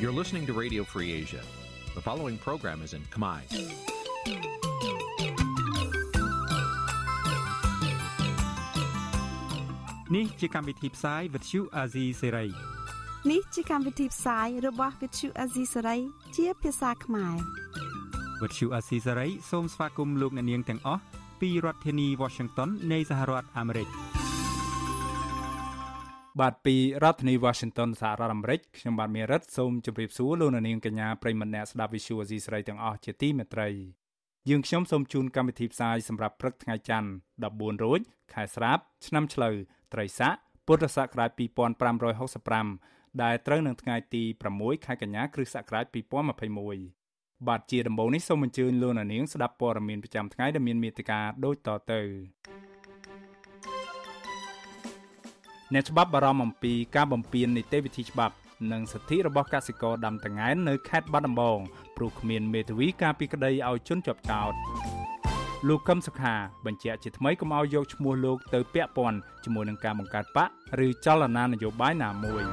You're listening to Radio Free Asia. The following program is in Khmer. Nǐ chi càm bi tiệp xáy vệt chiu a zì sê ray នេះជាកម្មវិធីផ្សាយរបស់ Vithu Azisari ជាភាសាខ្មែរ វត្តឈូអាស៊ីសេរីសូមស្វាគមន៍លោកអ្នកនាងទាំងអស់ពីរដ្ឋធានី Washington នៃសហរដ្ឋអាមេរិក បាទពីរដ្ឋធានី Washington សហរដ្ឋអាមេរិកខ្ញុំបាទមេរិតសូមជម្រាបសួរលោកអ្នកនាងកញ្ញាប្រិយមិត្តអ្នកស្ដាប់ Vithu Azisari ទាំងអស់ជាទីមេត្រីយើងខ្ញុំសូមជូនកម្មវិធីផ្សាយសម្រាប់ព្រឹកថ្ងៃច័ន្ទ14រោចខែស្រាប់ឆ្នាំឆ្លូវត្រីស័កពុទ្ធសករាជ2565ដែលត្រូវនឹងថ្ងៃទី6ខែកញ្ញាគ្រិស្តសករាជ2021បាទជាដំបូងនេះសូមអញ្ជើញលោកនាងស្ដាប់ព័ត៌មានប្រចាំថ្ងៃដែលមានមេត្តាដូចតទៅ អ្នកច្បាប់បារម្ភអំពីការបំពាននីតិវិធីច្បាប់និងសិទ្ធិរបស់កសិករដាំតងែននៅខេត្តបាត់ដំបងព្រោះគ្មានមេធាវីការពីក្តីឲ្យជន់ជាប់ចោតលោកកឹមសុខាបញ្ជាក់ជាថ្មីកុំឲ្យយកឈ្មោះលោកទៅពាក់ព័ន្ធជាមួយនឹងការបង្កើតបកឬចលនានយោបាយណាមួយ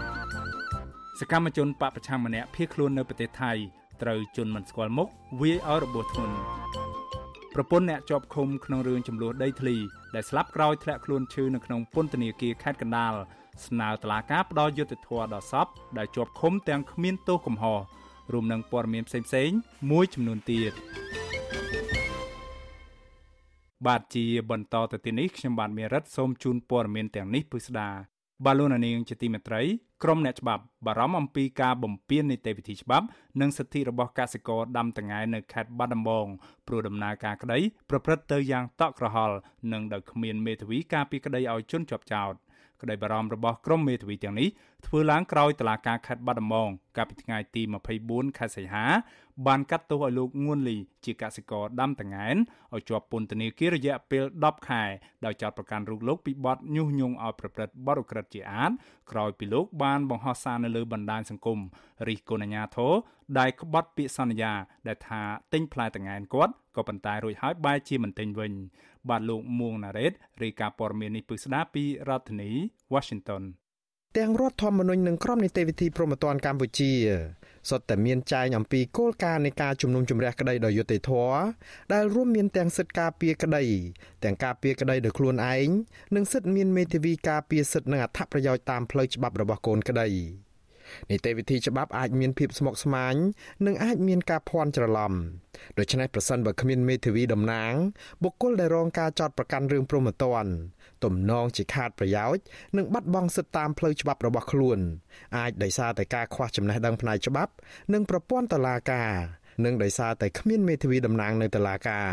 សកម្មជនបកប្រឆាំងម្នាក់ភៀសខ្លួននៅប្រទេសថៃត្រូវជន់មិនស្គាល់មុខវាយឲ្យរបួសធ្ងន់ ប្រពន្ធអ្នកជាប់ឃុំក្នុងរឿងចំនួនដីធ្លីដែលស្លាប់ក្រោយធ្លាក់ខ្លួនឈឺនៅក្នុងពន្ធនាគារខេត្តកណ្ដាលស្នើតុលាការផ្ដល់យុត្តិធម៌ដល់សពដែលជាប់ឃុំទាំងគ្មានទោសកំហុសរួមនឹងព័ត៌មានផ្សេងៗមួយចំនួនទៀតបាទជាបន្តទៅទីនេះខ្ញុំបាទមេរិតសូមជូនព័ត៌មានទាំងនេះពិស្ដា បាឡូណានីងជាទីមេត្រីក្រុមអ្នកច្បាប់បារម្ភអំពីការបំពាននីតិវិធីច្បាប់ និងសិទ្ធិរបស់កសិករដាំតង្កែនៅខេត្តបាត់ដំបងព្រោះដំណើរការក្តីប្រព្រឹត្តទៅយ៉ាងតក់ក្រហល់និងដោយគ្មានមេធាវីការពីក្តីឲ្យជន់ជាប់ចោតក្តីបារម្ភរបស់ក្រុមមេធាវីទាំងនេះធ្វើឡើងក្រោយតឡាការខេត្តបាត់ដំបងកាលពីថ្ងៃទី24ខែសីហា បានកាត់ទោសឲ្យលោកងួនលីជាកសិករដាំតង្កែនឲ្យជាប់ពន្ធនាគាររយៈពេល10ខែដោយចោទប្រកាន់រូបលោកពីបទញុះញង់ឲ្យប្រព្រឹត្តបទឧក្រិដ្ឋជាអាតក្រោយពីលោកបានបង្ហោះសារនៅលើបណ្ដាញសង្គមរិះគន់អាញាធរដែលក្បត់ពាក្យសន្យា ដែលថាទិញផ្លែតង្កែនគាត់ក៏ប៉ុន្តែរួចហើយបែរជាមិនទិញវិញ បាទលោកមួងណារ៉េតរាយការណ៍ព័ត៌មាននេះពិស្ដាពីរដ្ឋធានី Washington ទាំងរដ្ឋធម្មនុញ្ញនិងក្រមនីតិវិធីព្រហ្មទណ្ឌកម្ពុជាសុទ្ធតែមានចែងអំពីគោលការណ៍នៃការជំនុំជម្រះក្តីដោយយុត្តិធម៌ដែលរួមមានទាំងសិទ្ធិការពារក្តីទាំងការពារក្តីដោយខ្លួនឯងនិងសិទ្ធិមានមេធាវីការពារសិទ្ធិនិងអត្ថប្រយោជន៍តាមផ្លូវច្បាប់របស់កូនក្តីនីតិវិធីច្បាប់អាចមានភាពស្មុគស្មាញនិងអាចមានការភ័ន្តច្រឡំដូច្នេះប្រសិនបើគ្មានមេធាវីតំណាងបុគ្គលដែលរងការចោទប្រកាន់រឿងព្រហ្មទណ្ឌ ទំនងជាខាតប្រយោជន៍និងបាត់បង់សិទ្ធិតាមផ្លូវច្បាប់របស់ខ្លួនអាចដោយសារតែការខ្វះចំណេះដឹងផ្នែកច្បាប់ និងប្រព័ន្ធតុលាការនិងដោយសារតែគ្មានមេធាវីតំណាងនៅតុលាការ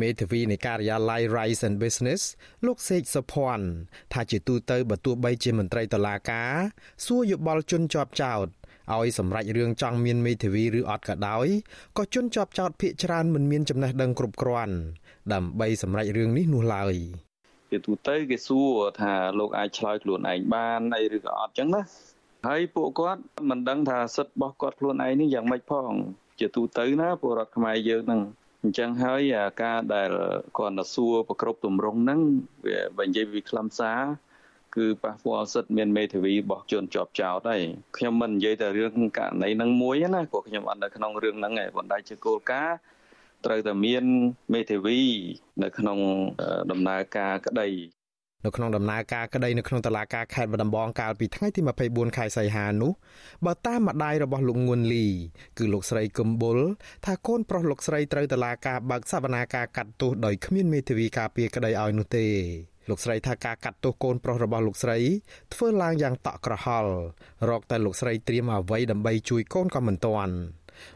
មេធាវីនៃការិយាល័យ Rise and Business លោកសេកសុភ័ណ្ឌថាជាទូទៅបើទោះបីជាមន្ត្រីតុលាការ សួរយោបល់ជនជាប់ចោតឲ្យសម្រេចរឿងចង់មានមេធាវីឬអត់ក៏ដោយក៏ជនជាប់ចោតភ ieck ច្រើនមិនមានចំណេះដឹងគ្រប់គ្រាន់ដើម្បីសម្រេចរឿងនេះនោះឡើយ ជាទូទៅគេសួរថាលោកអាចឆ្លើយខ្លួនឯងបានអីឬក៏អត់ចឹងណាហើយពួកគាត់មិនដឹងថាសិទ្ធិរបស់គាត់ខ្លួនឯងនេះយ៉ាងម៉េចផង ជាទូទៅណាពលរដ្ឋខ្មែរយើងនឹងអញ្ចឹងហើយការដែលគាត់ទៅសួរប្រគ្រប់ទម្រង់ហ្នឹងវាបើនិយាយពីខ្លឹមសារគឺប៉ះពាល់សិទ្ធិមានមេធាវីរបស់ជនជាប់ចោតហើយខ្ញុំមិននិយាយតែរឿងករណីហ្នឹងមួយណាព្រោះខ្ញុំអត់នៅក្នុងរឿងហ្នឹងឯងប៉ុន្តែជាគោលការណ៍ ត្រូវតែមានមេធាវី នៅក្នុងដំណើរការក្តីនៅក្នុងដំណើរការក្តីនៅក្នុងតឡាការខេត្តបាត់ដំបងកាលពីថ្ងៃទី24ខែសីហានោះបើតាមម្ដាយរបស់លោកងួនលី គឺលោកស្រីកឹមបុលថាកូនប្រុសលោកស្រីត្រូវតឡាការបើកសវនាការកាត់ទោសដោយគ្មានមេធាវីការពារក្តីឲ្យនោះទេលោកស្រីថាការកាត់ទោសកូនប្រុសរបស់លោកស្រីធ្វើឡើងយ៉ាងតក់ក្រហល់រកតែលោកស្រីត្រៀមអ្វីដើម្បីជួយកូនក៏មិនទាន់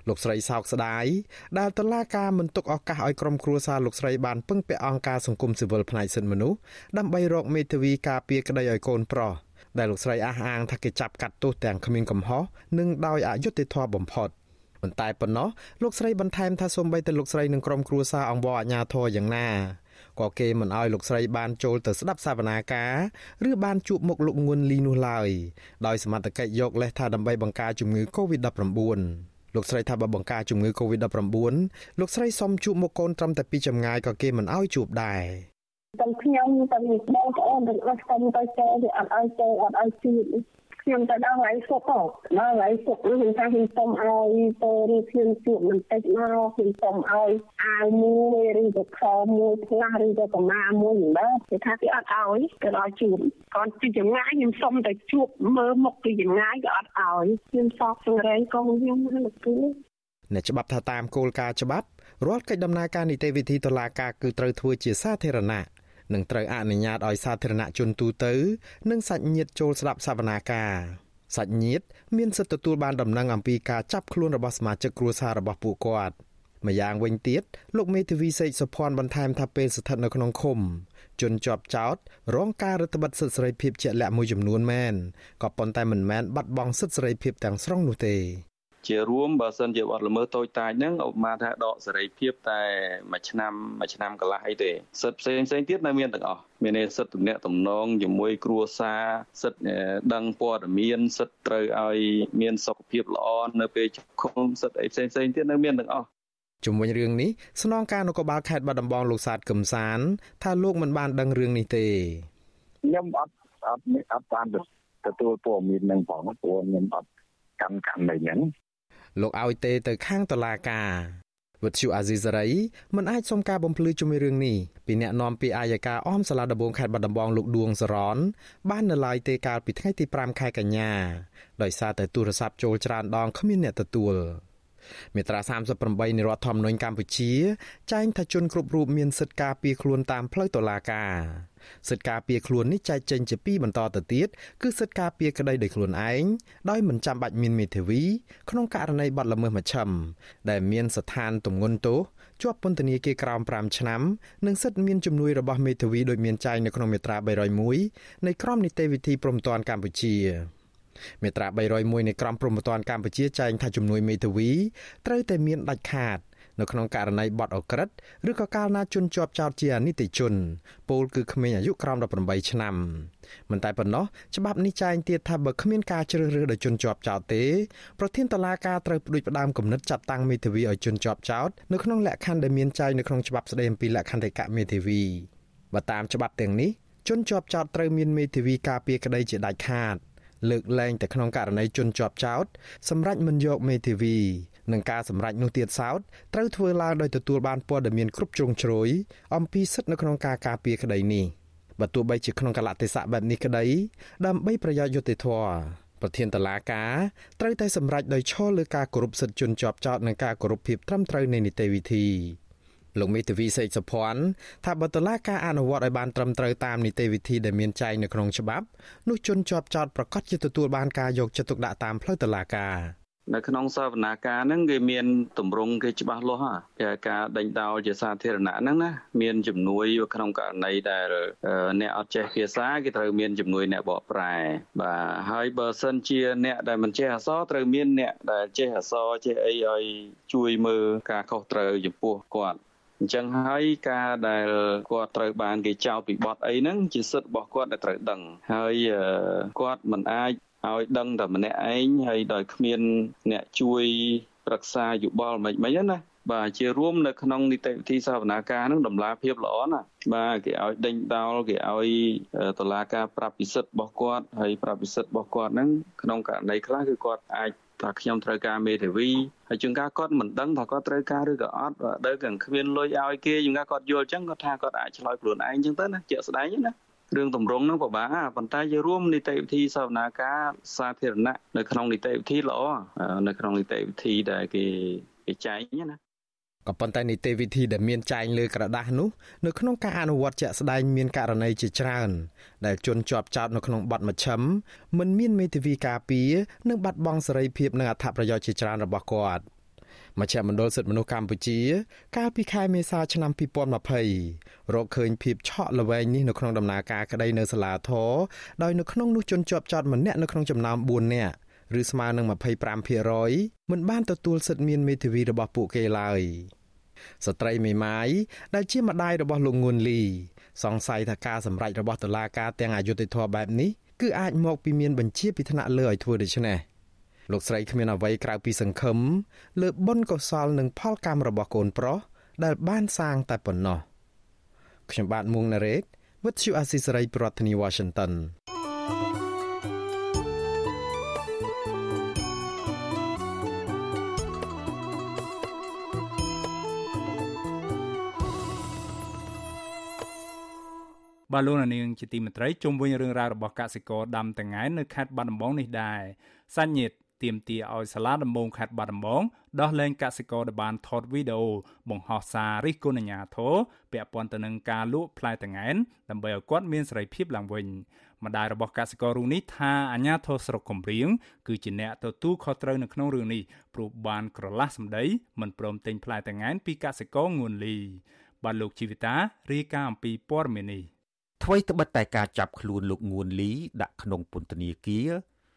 លោកស្រីសោកស្ដាយដែលតឡាការមិនទុកឱកាសឲ្យក្រុមគ្រួសារលោកស្រីបានពឹងពាក់អង្គការសង្គមស៊ីវិលផ្នែកសិទ្ធិមនុស្សដើម្បីរកមេធាវីការពារក្តីឲ្យកូនប្រុសដែលលោកស្រីអះអាងថាគេចាប់កាត់ទោសទាំងគ្មានកំហុសនិងដោយអយុត្តិធម៌បំផុតប៉ុន្តែប៉ុណ្ណោះលោកស្រីបន្ថែមថាសូម្បីតែលោកស្រីនិងក្រុមគ្រួសារអង្វរអាញាធរយ៉ាងណាក៏គេមិនអោយលោកស្រីបានចូលទៅស្ដាប់សវនាការឬបានជួបមុខលោកងួនលីនោះឡើយដោយសមត្ថកិច្ចយកលេសថាដើម្បីបង្ការជំងឺ Covid-19 លោកស្រីថាបើបង្ការជំងឺ Covid-19 លោកស្រីសុំជួបមុខកូនត្រឹមតែពីចម្ងាយក៏គេមិនអោយជួបដែរទាំងខ្ញុំទាំងបងប្អូនទាំងអស់ខ្ញុំទៅចូលវាអត់ឲ្យចូលអត់ឲ្យជួប ខ្ញុំទៅដល់ហើយសុកដល់ហើយសុកខ្ញុំថាខ្ញុំសុំឲ្យទៅរៀបខ្ញុំជួបបន្តិចមកខ្ញុំសុំឲ្យអាវមួយឬទៅខោមួយផ្លាស់ឬទៅកម្មាមួយយ៉ាងដែរគេថាគេអត់ឲ្យគេដល់ជួបគាត់ពីចម្ងាយខ្ញុំសុំតែជួបមើលមុខពីចម្ងាយក៏អត់ឲ្យខ្ញុំសោកសង្រេងកូនខ្ញុំហ្នឹងគឺអ្នកច្បាប់ថាតាមគោលការណ៍ច្បាប់រាល់កិច្ចដំណើរការនីតិវិធីតុលាការគឺត្រូវធ្វើជាសាធារណៈ និងត្រូវអនុញ្ញាតឲ្យសាធារណជនទូទៅ និងសាច់ញាតិចូលស្ដាប់សវនាការសាច់ញាតិមានសិទ្ធិទទួលបានដំណឹងអំពីការចាប់ខ្លួនរបស់សមាជិកគ្រួសាររបស់ពួកគាត់ម្យ៉ាងវិញទៀតលោកមេធាវីសេកសុភ័ណ្ឌបន្ថែមថាពេលស្ថិតនៅក្នុងឃុំជនជាប់ចោតរងការរដ្ឋបិទសិទ្ធិសេរីភាពជាក់លាក់មួយចំនួនមែនក៏ប៉ុន្តែមិនមែនបាត់បង់សិទ្ធិសេរីភាពទាំងស្រុងនោះទេ ជារួមបើសិនជាបទល្មើសតូចតាចហ្នឹងឧបមាថាដកសេរីភាពតែមួយឆ្នាំមួយឆ្នាំកន្លះអីទេសិទ្ធិផ្សេងផ្សេងទៀតនៅមានទាំងអស់មានន័យសិទ្ធិទំនាក់ទំនងជាមួយគ្រួសារសិទ្ធិដឹងព័ត៌មានសិទ្ធិត្រូវឲ្យមានសុខភាពល្អនៅពេលជុំសិទ្ធិអីផ្សេងផ្សេងទៀតនៅមានទាំងអស់ជុំវិញរឿងនេះស្នងការនគរបាលខេត្តបាត់ដំបងលោកសាទកឹមសាន ថាលោកមិនបានដឹងរឿងនេះទេខ្ញុំអត់អត់អត់បានទទួលព័ត៌មាននឹងផងព្រោះខ្ញុំអត់កម្មកម្មអីហ្នឹង លោកឲ្យទេទៅខាងតុលាការវិទ្យុអាស៊ីសេរីមិនអាចសុំការបំភ្លឺជាមួយរឿងនេះពីអ្នកនាំពាក្យអាយកាអមសាលាដំបងខេត្តបាត់ដំបងលោកដួងសរន បាននៅឡើយទេកាលពីថ្ងៃទី5ខែកញ្ញាដោយសារតែទូរស័ព្ទចូលច្រើនដងគ្មានអ្នកទទួលមាត្រា38នៃរដ្ឋធម្មនុញ្ញកម្ពុជា ចែងថាជនគ្រប់រូបមានសិទ្ធិការពារខ្លួនតាមផ្លូវតុលាការ សិទ្ធិការពារខ្លួននេះចែកចេញជាពីរបន្តទៅទៀតគឺសិទ្ធិការពារក្តីដោយខ្លួនឯងដោយមិនចាំបាច់មានមេធាវីក្នុងករណីបទល្មើសមជ្ឈិមដែលមានស្ថានទម្ងន់ទោសជាប់ពន្ធនាគារក្រោម5ឆ្នាំនិងសិទ្ធិមានជំនួយរបស់មេធាវីដោយមានចែងនៅក្នុងមាត្រា301នៃក្រមនីតិវិធីព្រំដែនកម្ពុជាមាត្រា301នៃក្រមព្រហ្មទណ្ឌកម្ពុជាចែងថាជំនួយមេធាវីត្រូវតែមានដាច់ខាត នៅក្នុងករណីបទអក្រិតឬក៏កាលណាជនជាប់ចោតជាអនិច្ចជនពលគឺក្មេងអាយុក្រោម18ឆ្នាំមិនតែប៉ុណ្ណោះច្បាប់នេះចែងទៀតថាបើគ្មានការជ្រើសរើសដោយជនជាប់ចោតទេប្រធានតុលាការត្រូវផ្ដួចផ្ដើមគំនិតចាត់តាំងមេធាវីឲ្យជនជាប់ចោតនៅក្នុងលក្ខខណ្ឌដែលមានចែងនៅក្នុងច្បាប់ស្ដីអំពីលក្ខន្តិកៈមេធាវីបើតាមច្បាប់ទាំងនេះជនជាប់ចោតត្រូវមានមេធាវីការពារក្តីជាដាច់ខាតលើកលែងតែក្នុងករណីជនជាប់ចោតសម្រាប់មិនយកមេធាវី នឹងការសម្រេចនោះទៀតសោតត្រូវធ្វើឡើងដោយទទួលបានព័ត៌មានគ្រប់ជ្រុងជ្រោយអំពីសិទ្ធិនៅក្នុងការការពារក្តីនេះបើទោះបីជាក្នុងកលៈទេសៈបែបនេះក្តីដើម្បីប្រយោជន៍យុតិធធប្រធានតឡាការត្រូវតែសម្រេចដោយឈលលើការគោរពសិទ្ធិជនជាប់ចោតនិងការគោរពភាពត្រឹមត្រូវនៃនីតិវិធីលោកមេធាវីសេកសុភ័ណ្ឌថាបើតឡាការអនុវត្តឲ្យបានត្រឹមត្រូវតាមនីតិវិធីដែលមានចែងនៅក្នុងច្បាប់នោះជនជាប់ចោតប្រកាសជាទទួលបានការយកចិត្តទុកដាក់តាមផ្លូវតឡាការ នៅក្នុងសវនាការហ្នឹងគេមានតម្រង់គេច្បាស់លាស់ហ่าគេការដេញដោលជាសាធារណៈហ្នឹងណាមានជំនួយក្នុងករណីដែលអ្នកអត់ចេះភាសាគេត្រូវមានជំនួយអ្នកបកប្រែបាទហើយបើសិនជាអ្នកដែលមិនចេះអក្សរត្រូវមានអ្នកដែលចេះអក្សរចេះអីឲ្យជួយមើលការខុសត្រូវចំពោះគាត់អញ្ចឹងហើយការដែលគាត់ត្រូវបានគេចោទពីបទអីហ្នឹងជាសិទ្ធិរបស់គាត់ដែលត្រូវដឹងហើយគាត់មិនអាច ឲ្យដឹងតែម្នាក់ឯងហើយដោយគ្មានអ្នកជួយប្រឹក្សាយោបល់មិនមិនណាបាទជារួមនៅក្នុងនីតិវិធីសាវនាការនឹងដំឡាភាពល្អណាបាទគេឲ្យដេញដោលគេឲ្យតឡាការប្រាប់ពិសិដ្ឋរបស់គាត់ហើយប្រាប់ពិសិដ្ឋរបស់គាត់ហ្នឹងក្នុងករណីខ្លះគឺគាត់អាចថាខ្ញុំត្រូវការមេធាវីហើយជាងការគាត់មិនដឹងថាគាត់ត្រូវការឬក៏អត់ដើរកគ្មានលុយឲ្យគេជាងការគាត់យល់អញ្ចឹងគាត់ថាគាត់អាចឆ្លើយខ្លួនឯងអញ្ចឹងទៅណាជាក់ស្ដែងណា រឿងតម្រង់ហ្នឹងពិបាកប៉ុន្តែយើងរួមនីតិវិធីសវនាការសាធារណៈនៅក្នុងនីតិវិធីល្អនៅក្នុងនីតិវិធីដែលគេគេចែងណាក៏ប៉ុន្តែនីតិវិធីដែលមានចែងលើក្រដាស់នោះនៅក្នុងការអនុវត្តជាក់ស្ដែងមានករណីជាច្រើន ដែលជនជាប់ចោតនៅក្នុងបទមជ្ឈិមមិនមានមេធាវីការពារនិងបាត់បង់សេរីភាពនិងអត្ថប្រយោជន៍ជាច្រើនរបស់គាត់ មជ្ឈមណ្ឌលសិទ្ធិមនុស្សកម្ពុជា កាលពីខែមេសាឆ្នាំ2020រកឃើញភាពឆក់ល្វែងនេះនៅក្នុងដំណើរការក្តីនៅសាលាធរដោយនៅក្នុងនោះជនជាប់ចោតម្នាក់នៅក្នុងចំណោម4នាក់ឬស្មើនឹង25%មិនបានទទួលសិទ្ធិមានមេធាវីរបស់ពួកគេឡើយស្ត្រីមេម៉ាយដែលជាម្ដាយរបស់លោកងួនលី សង្ស័យថាការសម្រេចរបស់តុលាការទាំងអយុត្តិធម៌បែបនេះគឺអាចមកពីមានបញ្ជាពីថ្នាក់លើឲ្យធ្វើដូច្នេះ លោកស្រីគ្មានអ្វីក្រៅពីសង្ឃឹមលើបុណ្យកុសលនិងផលកម្មរបស់កូនប្រុសដែលបានសាងតែប៉ុណ្ណោះខ្ញុំបាទមួងណារ៉េត With you Asisari ប្រធានាធិបតី Washington បាទលោកនាងជាទីមេត្រីជុំវិញរឿងរ៉ាវរបស់កសិករដាំតង្ហែនៅខេត្តបាត់ដំបងនេះដែរសាច់ញាតិ ទៀមទាឲ្យសាលាដំបងខេត្តបាត់ដំបងដោះលែងកសិករដែលបានថតវីដេអូបង្ហោះសាររិះគន់អាជ្ញាធរពាក់ព័ន្ធទៅនឹងការលក់ផ្លែតង្កែនដើម្បីឲ្យគាត់មានសេរីភាពឡើងវិញម្ដាយរបស់កសិកររូបនេះថាអាជ្ញាធរស្រុកកំរៀងគឺជាអ្នកទទួលខុសត្រូវនៅក្នុងរឿងនេះព្រោះបានក្រឡាស់សម្ដីមិនព្រមទិញផ្លែតង្កែនពីកសិករងួនលីបាទលោកជីវិតារាយការណ៍អំពីព័ត៌មាននេះអ្វីត្បិតតែការចាប់ខ្លួនលោកងួនលីដាក់ក្នុងពន្ធនាគារ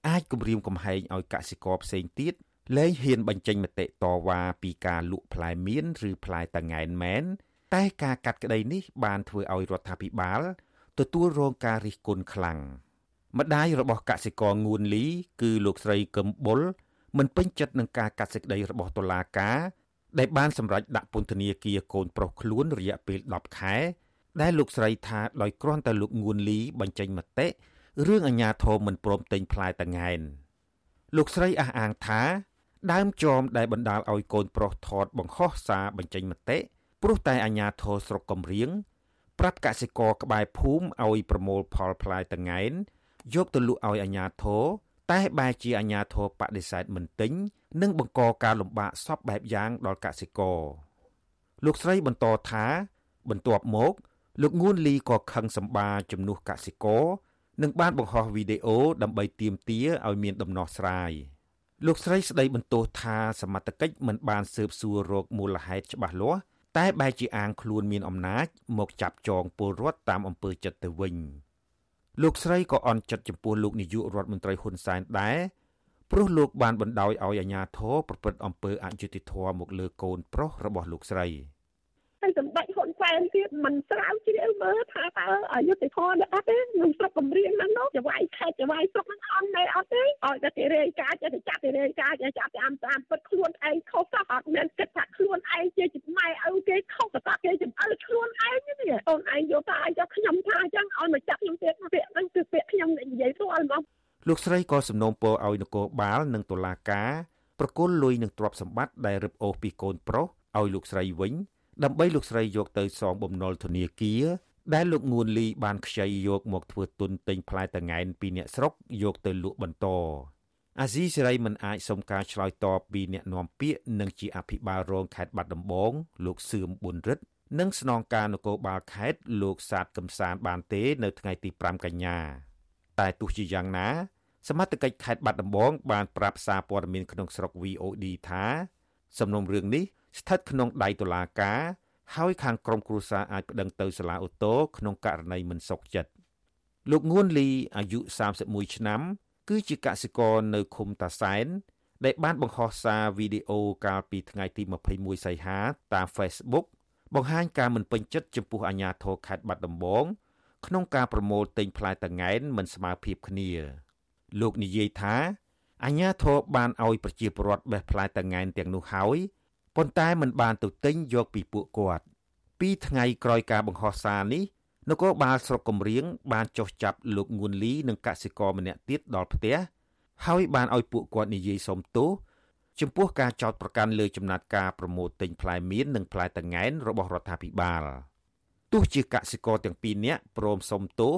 អាចគម្រាមកំហែងឲ្យកសិករផ្សេងទៀតលែងហ៊ានបញ្ចេញមតិតវ៉ាពីការលក់ផ្លែមៀនឬផ្លែតង្កែនមែនតែការកាត់ក្តីនេះបានធ្វើឲ្យរដ្ឋាភិបាលទទួលរងការរិះគន់ខ្លាំងម្ដាយរបស់កសិករងួនលី គឺលោកស្រីកឹមបុលមិនពេញចិត្តនឹងការកាត់សេចក្តីរបស់តុលាការដែលបានសម្រេចដាក់ពន្ធនាគារកូនប្រុសខ្លួនរយៈពេល10ខែដែលលោកស្រីថាដោយគ្រាន់តែលោកងួនលីបញ្ចេញមតិ រឿងអាញាធមមិនព្រមទិញផ្លែតង្ហែនលោកស្រីអះអាងថា ដើមចមដែលបណ្ដាលឲ្យកូនប្រុសថតបង្ហោះសារបញ្ចេញមតិព្រោះតែអាញាធរស្រុកកំរៀងប្រាប់កសិករក្បែរភូមិឲ្យប្រមូលផលផ្លែតង្ហែនយកទៅលក់ឲ្យអាញាធរតែបែរជាអាញាធរបដិសេធមិនទិញនិងបង្កការលំបាកសពបែបយ៉ាងដល់កសិករលោកស្រីបន្តថា បន្ទាប់មក លោកងួនលីក៏ខឹងសម្បាជំនួសកសិករ និងបានបង្ហោះវីដេអូដើម្បីទាមទារឲ្យមានដំណោះស្រាយលោកស្រីស្ដីបន្ទោសថាសមត្ថកិច្ចមិនបានស៊ើបសួររកមូលហេតុច្បាស់លាស់តែបែរជាអាងខ្លួនមានអំណាច មកចាប់ចងពលរដ្ឋតាមអំពើចិត្តទៅវិញលោកស្រីក៏អន់ចិត្តចំពោះលោកនាយករដ្ឋមន្ត្រីហ៊ុនសែនដែរព្រោះលោកបានបណ្ដោយឲ្យអាជ្ញាធរប្រព្រឹត្តអំពើអយុត្តិធម៌មកលើកូនប្រុសរបស់លោកស្រីហើយសម្ដេចហ៊ុន សែនទៀតមិនស្រាវជ្រាវមើលថាតើអយុធធម៌នៅអត់ទេក្នុងស្រុកកំរៀងហ្នឹងនោះចវាយខេតចវាយស្រុកហ្នឹងអត់ទេអត់ទេឲ្យតែទីរាយការចេះតែចាប់ទីរាយការចេះចាប់តាមតាមពិតខ្លួនឯងខុសសោះអត់មានគិតថាខ្លួនឯងជាម៉ែឪគេខុសតែគេចំអើខ្លួនឯងនេះអូនឯងយកតែឲ្យខ្ញុំថាអញ្ចឹងឲ្យមកចាប់ខ្ញុំទៀតពាក្យហ្នឹងគឺពាក្យខ្ញុំនិយាយផ្ទាល់មកលោកស្រីក៏សំណូមពរឲ្យនគរបាលនិងតុលាការប្រគល់លុយនឹងទ្រព្យសម្បត្តិដែលរឹបអូសពីកូនប្រុសឲ្យលោកស្រីវិញ ដើម្បីលោកស្រីយកទៅសងបំណុលធនាគារដែលលោកងួនលីបានខ្ចីយកមកធ្វើទុនទិញផ្លែតង្កែនពីអ្នកស្រុកយកទៅលក់បន្តអាស៊ីសេរីមិនអាចសុំការឆ្លើយតបពីអ្នកនាំពាក្យនិងជាអភិបាលរងខេត្តបាត់ដំបង លោកសឿមប៊ុនរិទ្ធនិងស្នងការនគរបាលខេត្តលោកសាទកំសានបានទេ នៅថ្ងៃទី5កញ្ញា តែទោះជាយ៉ាងណា សមត្ថកិច្ចខេត្តបាត់ដំបង បានប្រាប់សារព័ត៌មានក្នុងស្រុក VOD ថា សំណុំរឿងនេះ ស្ថិតក្នុងដៃតុលាការហើយខាងក្រមគ្រួសារអាចប្តឹងទៅសាលាឧទ្ធរក្នុងករណីមិនសុខចិត្តលោកងួនលីអាយុ31ឆ្នាំ គឺជាកសិករនៅឃុំតាសែនដែលបានបង្ហោះសារវីដេអូកាលពីថ្ងៃទី21សីហាតាម Facebook បង្ហាញការមិនពេញចិត្តចំពោះអាញាធរខេត្តបាត់ដំបងក្នុងការប្រមូលទិញផ្លែតង្កែនមិនស្មើភាពគ្នា លោកនិយាយថាអាញាធរបានឲ្យប្រជាពលរដ្ឋបេះផ្លែតង្កែនទាំងនោះហើយ ប៉ុន្តែមិនបានទៅទិញយកពីពួកគាត់ពីថ្ងៃក្រោយការបង្ហោះសារនេះនគរបាលស្រុកកំរៀងបានចុះចាប់លោកងួនលីនិងកសិករម្នាក់ទៀតដល់ផ្ទះហើយបានឲ្យពួកគាត់និយាយសុំទោសចំពោះការចោទប្រកាន់លើចំណាត់ការប្រមូលទិញផ្លែមៀននិងផ្លែតង្កែនរបស់រដ្ឋាភិបាលទោះជាកសិករទាំងពីរនាក់ព្រមសុំទោស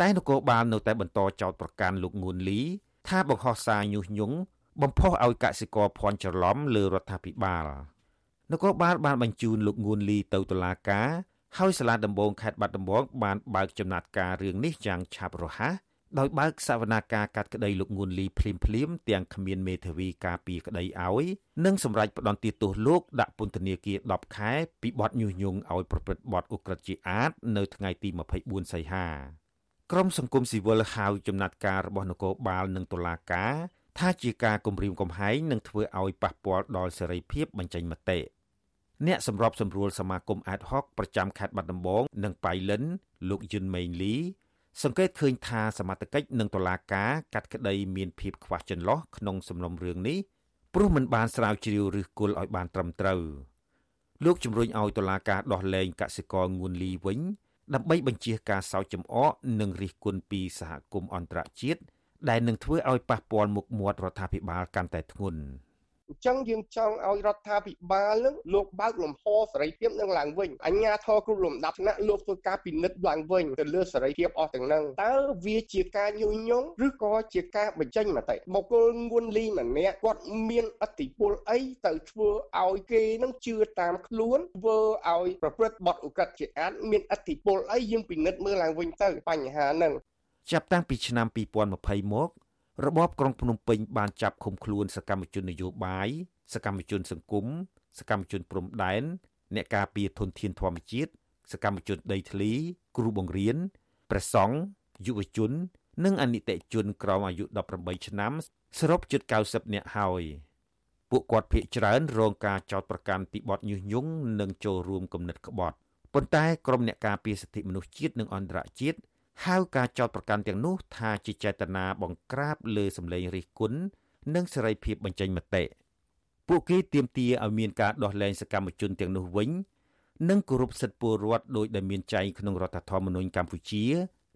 តែនគរបាលនៅតែបន្តចោទប្រកាន់លោកងួនលី ថាបង្ហោះសារញុះញង់បំផុសឲ្យកសិករភ័ន្តច្រឡំលើរដ្ឋាភិបាល នគរបាលបានបញ្ជូនលោកងួនលីទៅតុលាការហើយសាលាដំបងខេត្តបាត់ដំបងបានបើកចំណាត់ការរឿងនេះយ៉ាងឆាប់រហ័សដោយបើកសវនាការកាត់ក្តីលោកងួនលីភ្លាមភ្លាមទាំងគ្មានមេធាវីការពីក្តីឲ្យនិងសម្រេចផ្ដន្ទាទោសលោកដាក់ពន្ធនាគារ10ខែពីបទញុះញង់ឲ្យប្រព្រឹត្តបទឧក្រិដ្ឋជាអាតនៅថ្ងៃទី24សីហាក្រមសង្គមស៊ីវិលហៅចំណាត់ការរបស់នគរបាលនិងតុលាការថាជាការគំរាមកំហែងនិងធ្វើឲ្យប៉ះពាល់ដល់សេរីភាពបញ្ចេញមតិ អ្នកសម្របសម្រួលសមាគមអាតហុកប្រចាំខេត្តបាត់ដំបងនិងប៉ៃលិនលោកយុនមេងលីសង្កេតឃើញថាសមត្ថកិច្ចនិងតុលាការកាត់ក្តីមានភាពខ្វះចន្លោះក្នុងសំណុំរឿងនេះព្រោះមិនបានស្រាវជ្រាវឬគល់ឲ្យបានត្រឹមត្រូវលោកជំរុញឲ្យតុលាការដោះលែងកសិករងួនលីវិញដើម្បីបញ្ជាការសោចចំអកនិងរិះគន់ពីសហគមន៍អន្តរជាតិដែលនឹងធ្វើឲ្យប៉ះពាល់មុខមាត់រដ្ឋាភិបាលកាន់តែធ្ងន់ អញ្ចឹងយើងចង់ឲ្យរដ្ឋាភិបាលនឹងលោកបើកលំហសេរីភាពនឹងឡើងវិញអញ្ញាធរគ្រប់លំដាប់ថ្នាក់លោកធ្វើការពិនិត្យឡើងវិញទៅលើសេរីភាពអស់ទាំងហ្នឹងតើវាជាការញុះញង់ឬក៏ជាការបញ្ចេញមតិបុគ្គលងួនលីម្នាក់គាត់មានអធិបុលអីទៅធ្វើឲ្យគេនឹងជឿតាមខ្លួនធ្វើឲ្យប្រព្រឹត្តបទឧក្រិដ្ឋជាអាតមានអធិបុលអីយើងពិនិត្យមើលឡើងវិញទៅបញ្ហាហ្នឹងចាប់តាំងពីឆ្នាំ2020មក របបក្រុងភ្នំពេញបានចាប់ឃុំខ្លួនសកម្មជននយោបាយសកម្មជនសង្គមសកម្មជនព្រំដែនអ្នកការពារធនធានធម្មជាតិសកម្មជនដីធ្លី គ្រូបង្រៀនព្រះសង្ឃយុវជន និងអនិច្ចជនក្រោមអាយុ18ឆ្នាំសរុបជិត90នាក់ហើយពួកគាត់ភ័យច្រើនរងការចោទប្រកាន់ពីបទញុះញង់និងចូលរួមគំនិតក្បត់ប៉ុន្តែក្រុមអ្នកការពារសិទ្ធិមនុស្សជាតិនិងអន្តរជាតិ ហៅការចោទប្រកាន់ទាំងនោះថាជាចេតនាបង្ក្រាបលើសម្លេងរិះគន់និងសេរីភាពបញ្ចេញមតិពួកគេទាមទារឲ្យមានការដោះលែងសកម្មជនទាំងនោះវិញនិងគោរពសិទ្ធិពលរដ្ឋដោយដែលមានចែងក្នុងរដ្ឋធម្មនុញ្ញកម្ពុជា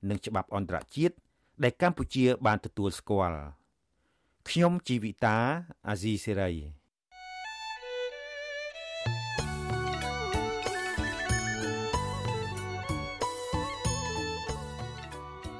និងច្បាប់អន្តរជាតិដែលកម្ពុជាបានទទួលស្គាល់ខ្ញុំជីវិតាអាស៊ីសេរី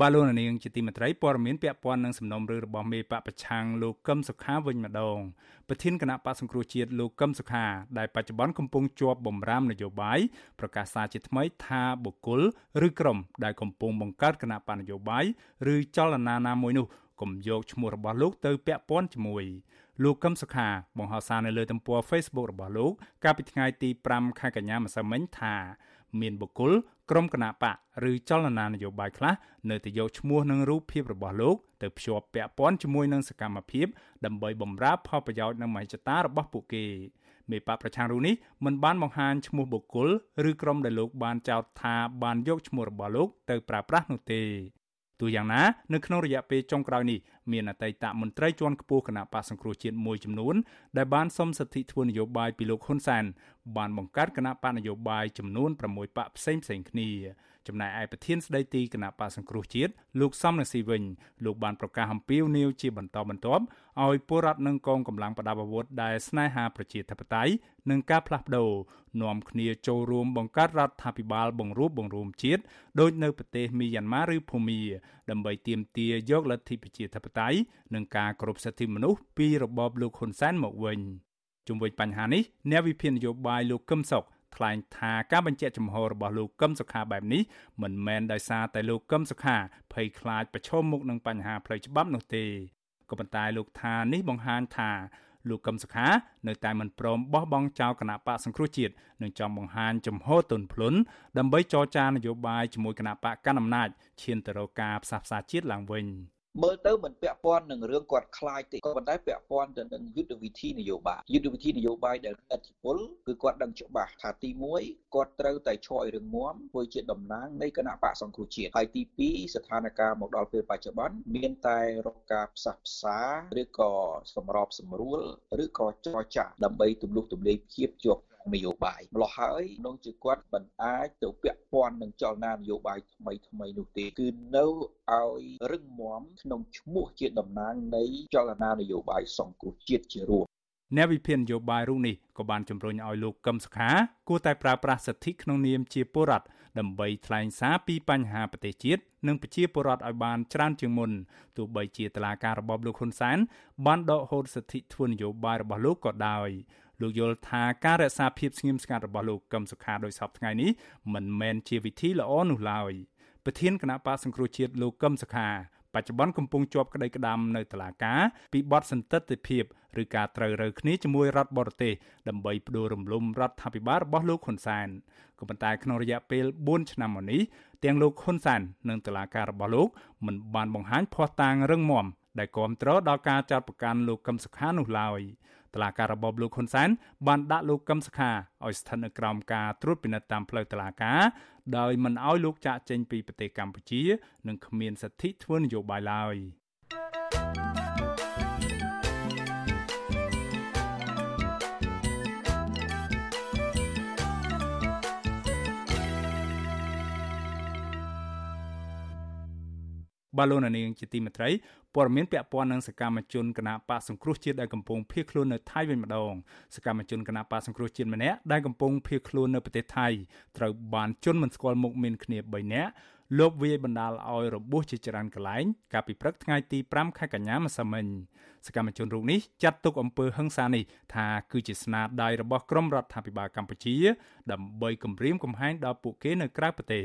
បាទលោកនាងជាទីមេត្រីព័ត៌មានពាក់ព័ន្ធនឹងសំណុំរឿងរបស់មេបកប្រឆាំងលោកកឹមសុខាវិញម្ដងប្រធានគណៈបកសង្គ្រោះជាតិលោកកឹមសុខាដែលបច្ចុប្បន្នកំពុងជាប់បំរាមនយោបាយប្រកាសសារជាថ្មីថាបុគ្គលឬក្រុមដែលកំពុងបង្កើតគណៈបកនយោបាយឬចលនាណាមួយនោះកុំយកឈ្មោះរបស់លោកទៅពាក់ព័ន្ធជាមួយលោកកឹមសុខាបង្ហោះសារនៅលើទំព័រ Facebook របស់លោកកាលពីថ្ងៃទី5ខែកញ្ញាម្សិលមិញថា មានបុគ្គលក្រុមគណៈបកឬចលនានយោបាយខ្លះនៅតែយកឈ្មោះនិងរូបភាពរបស់លោកទៅភ្ជាប់ពាក់ព័ន្ធជាមួយនឹងសកម្មភាពដើម្បីបំរើផលប្រយោជន៍និងមហិច្ឆតារបស់ពួកគេមេបកប្រឆាំងរូបនេះមិនបានបង្ហាញឈ្មោះបុគ្គលឬក្រុមដែលលោកបានចោទថាបានយកឈ្មោះរបស់លោកទៅប្រើប្រាស់នោះទេ ទោះយ៉ាងណានៅក្នុងរយៈពេលចុងក្រោយនេះមានអតីតមន្ត្រីជាន់ខ្ពស់គណៈបកសង្គ្រោះជាតិមួយចំនួនដែលបានសុំសិទ្ធិធ្វើនយោបាយពីលោកហ៊ុនសែនបានបង្កើតគណៈបកនយោបាយចំនួន6បកផ្សេងផ្សេងគ្នា ចំណែកឯប្រធានស្ដីទីគណៈបកសង្គ្រោះជាតិលោកសំរងស៊ីវិញលោកបានប្រកាសអំពាវនាវជាបន្តបន្ទាប់ឲ្យពលរដ្ឋនិងកងកម្លាំងប្រដាប់អាវុធដែលស្នេហាប្រជាធិបតេយ្យនិងការផ្លាស់ប្ដូរនាំគ្នាចូលរួមបង្កើតរដ្ឋាភិបាលបង្រួបបង្រួមជាតិដោយនៅប្រទេសមីយ៉ាន់ម៉ាឬភូមាដើម្បីទាមទារយកលទ្ធិប្រជាធិបតេយ្យនិងការគោរពសិទ្ធិមនុស្សពីរបបលោកហ៊ុនសែនមកវិញជុំវិញបញ្ហានេះអ្នកវិភាគនយោបាយលោកកឹមសុខ ថ្លែងថាការបញ្ជាក់ចំហរបស់លោកកឹមសុខាបែបនេះមិនមែនដោយសារតែលោកកឹមសុខាភ័យខ្លាចប្រឈមមុខនឹងបញ្ហាផ្លូវច្បាប់នោះទេក៏ប៉ុន្តែលោកថានេះបង្ហាញថាលោកកឹមសុខា នៅតែមិនព្រមបោះបង់ចោលគណៈបកសង្គ្រោះជាតិនិងចង់បង្ហាញចំហទុនភ្លុនដើម្បីចរចានយោបាយជាមួយគណៈបកកណ្ដាលអំណាចឈានទៅរកការផ្សះផ្សាជាតិឡើងវិញ។ មើលទៅមិនពាក់ព័ន្ធនឹងរឿងគាត់ខ្លាចទេក៏ប៉ុន្តែពាក់ព័ន្ធទៅនឹងយុទ្ធវិធីនយោបាយយុទ្ធវិធីនយោបាយដែលឥទ្ធិពលគឺគាត់ដឹងច្បាស់ថាទី1គាត់ត្រូវតែឈរឲ្យរឹងមាំធ្វើជាតំណាងនៃគណៈបកសង្គ្រោះជាតិហើយទី2ស្ថានភាពមកដល់ពេលបច្ចុប្បន្នមានតែរកការផ្សះផ្សាឬក៏សម្របសម្រួលឬក៏ចរចាដើម្បីទម្លុះទម្លាយភាពជាប់ នយោបាយម្លោះហើយនោះជាគាត់មិនអាចទៅពាក់ព័ន្ធនឹងចលនានយោបាយថ្មីថ្មីនោះទេគឺនៅឲ្យរឹងមាំក្នុងឈ្មោះជាតំណាងនៃចលនានយោបាយសង្គមជាតិជារួមអ្នកវិភាគនយោបាយរូបនេះក៏បានជំរុញឲ្យលោកកឹមសុខាគួរតែប្រើប្រាស់សិទ្ធិក្នុងនាមជាពលរដ្ឋដើម្បីថ្លែងសារពីបញ្ហាប្រទេសជាតិនិងប្រជាពលរដ្ឋឲ្យបានច្រើនជាងមុនទោះបីជាតឡាការរបបលោកហ៊ុនសែនបានដកហូតសិទ្ធិធ្វើនយោបាយរបស់លោកក៏ដោយ លោកយល់ថាការរក្សាភាពស្ងៀមស្ងាត់របស់លោកកឹមសុខាដោយសពថ្ងៃនេះមិនមែនជាវិធីល្អនោះឡើយប្រធានគណៈបកសង្គ្រោះជាតិលោកកឹមសុខាបច្ចុប្បន្នកំពុងជាប់ក្តីក្តាំនៅតុលាការពីបទសន្តិទិភាពឬការត្រូវរើគ្នាជាមួយរដ្ឋបរទេសដើម្បីផ្ដួលរំលំរដ្ឋាភិបាលរបស់លោកហ៊ុនសែនក៏ប៉ុន្តែក្នុងរយៈពេល4ឆ្នាំមកនេះទាំងលោកហ៊ុនសែននិងតុលាការរបស់លោកមិនបានបង្ហាញភ័ស្តុតាងរឹងមាំដែលគ្រប់គ្រងដល់ការចាត់បង្កាន់លោកកឹមសុខានោះឡើយ តឡាការរបបលោកហ៊ុនសែនបានដាក់លោកកឹមសុខាឲ្យស្ថិតនៅក្រោមការត្រួតពិនិត្យតាមផ្លូវតឡាការដោយមិនឲ្យលោកចាកចេញពីប្រទេសកម្ពុជា និងគ្មានសិទ្ធិធ្វើនយោបាយឡើយបាឡូណានីងជាទីមេត្រី ព័ត៌មានពាក់ព័ន្ធនឹងសកម្មជនគណៈបកសង្គ្រោះជាតិដែលកំពុងភៀសខ្លួននៅថៃវិញម្ដងសកម្មជនគណៈបកសង្គ្រោះជាតិម្នាក់ដែលកំពុងភៀសខ្លួននៅប្រទេសថៃត្រូវបានជន់មិនស្គាល់មុខមានគ្នា3នាក់លោកវាយបណ្ដាលឲ្យរបួសជាច្រើនកន្លែងកាលពីព្រឹកថ្ងៃទី5ខែកញ្ញាម្សិលមិញសកម្មជនរូបនេះចាត់ទុកអំពើហិង្សានេះថាគឺជាស្នាដៃរបស់ក្រមរដ្ឋាភិបាលកម្ពុជា ដើម្បីគំរាមកំហែងដល់ពួកគេនៅក្រៅប្រទេស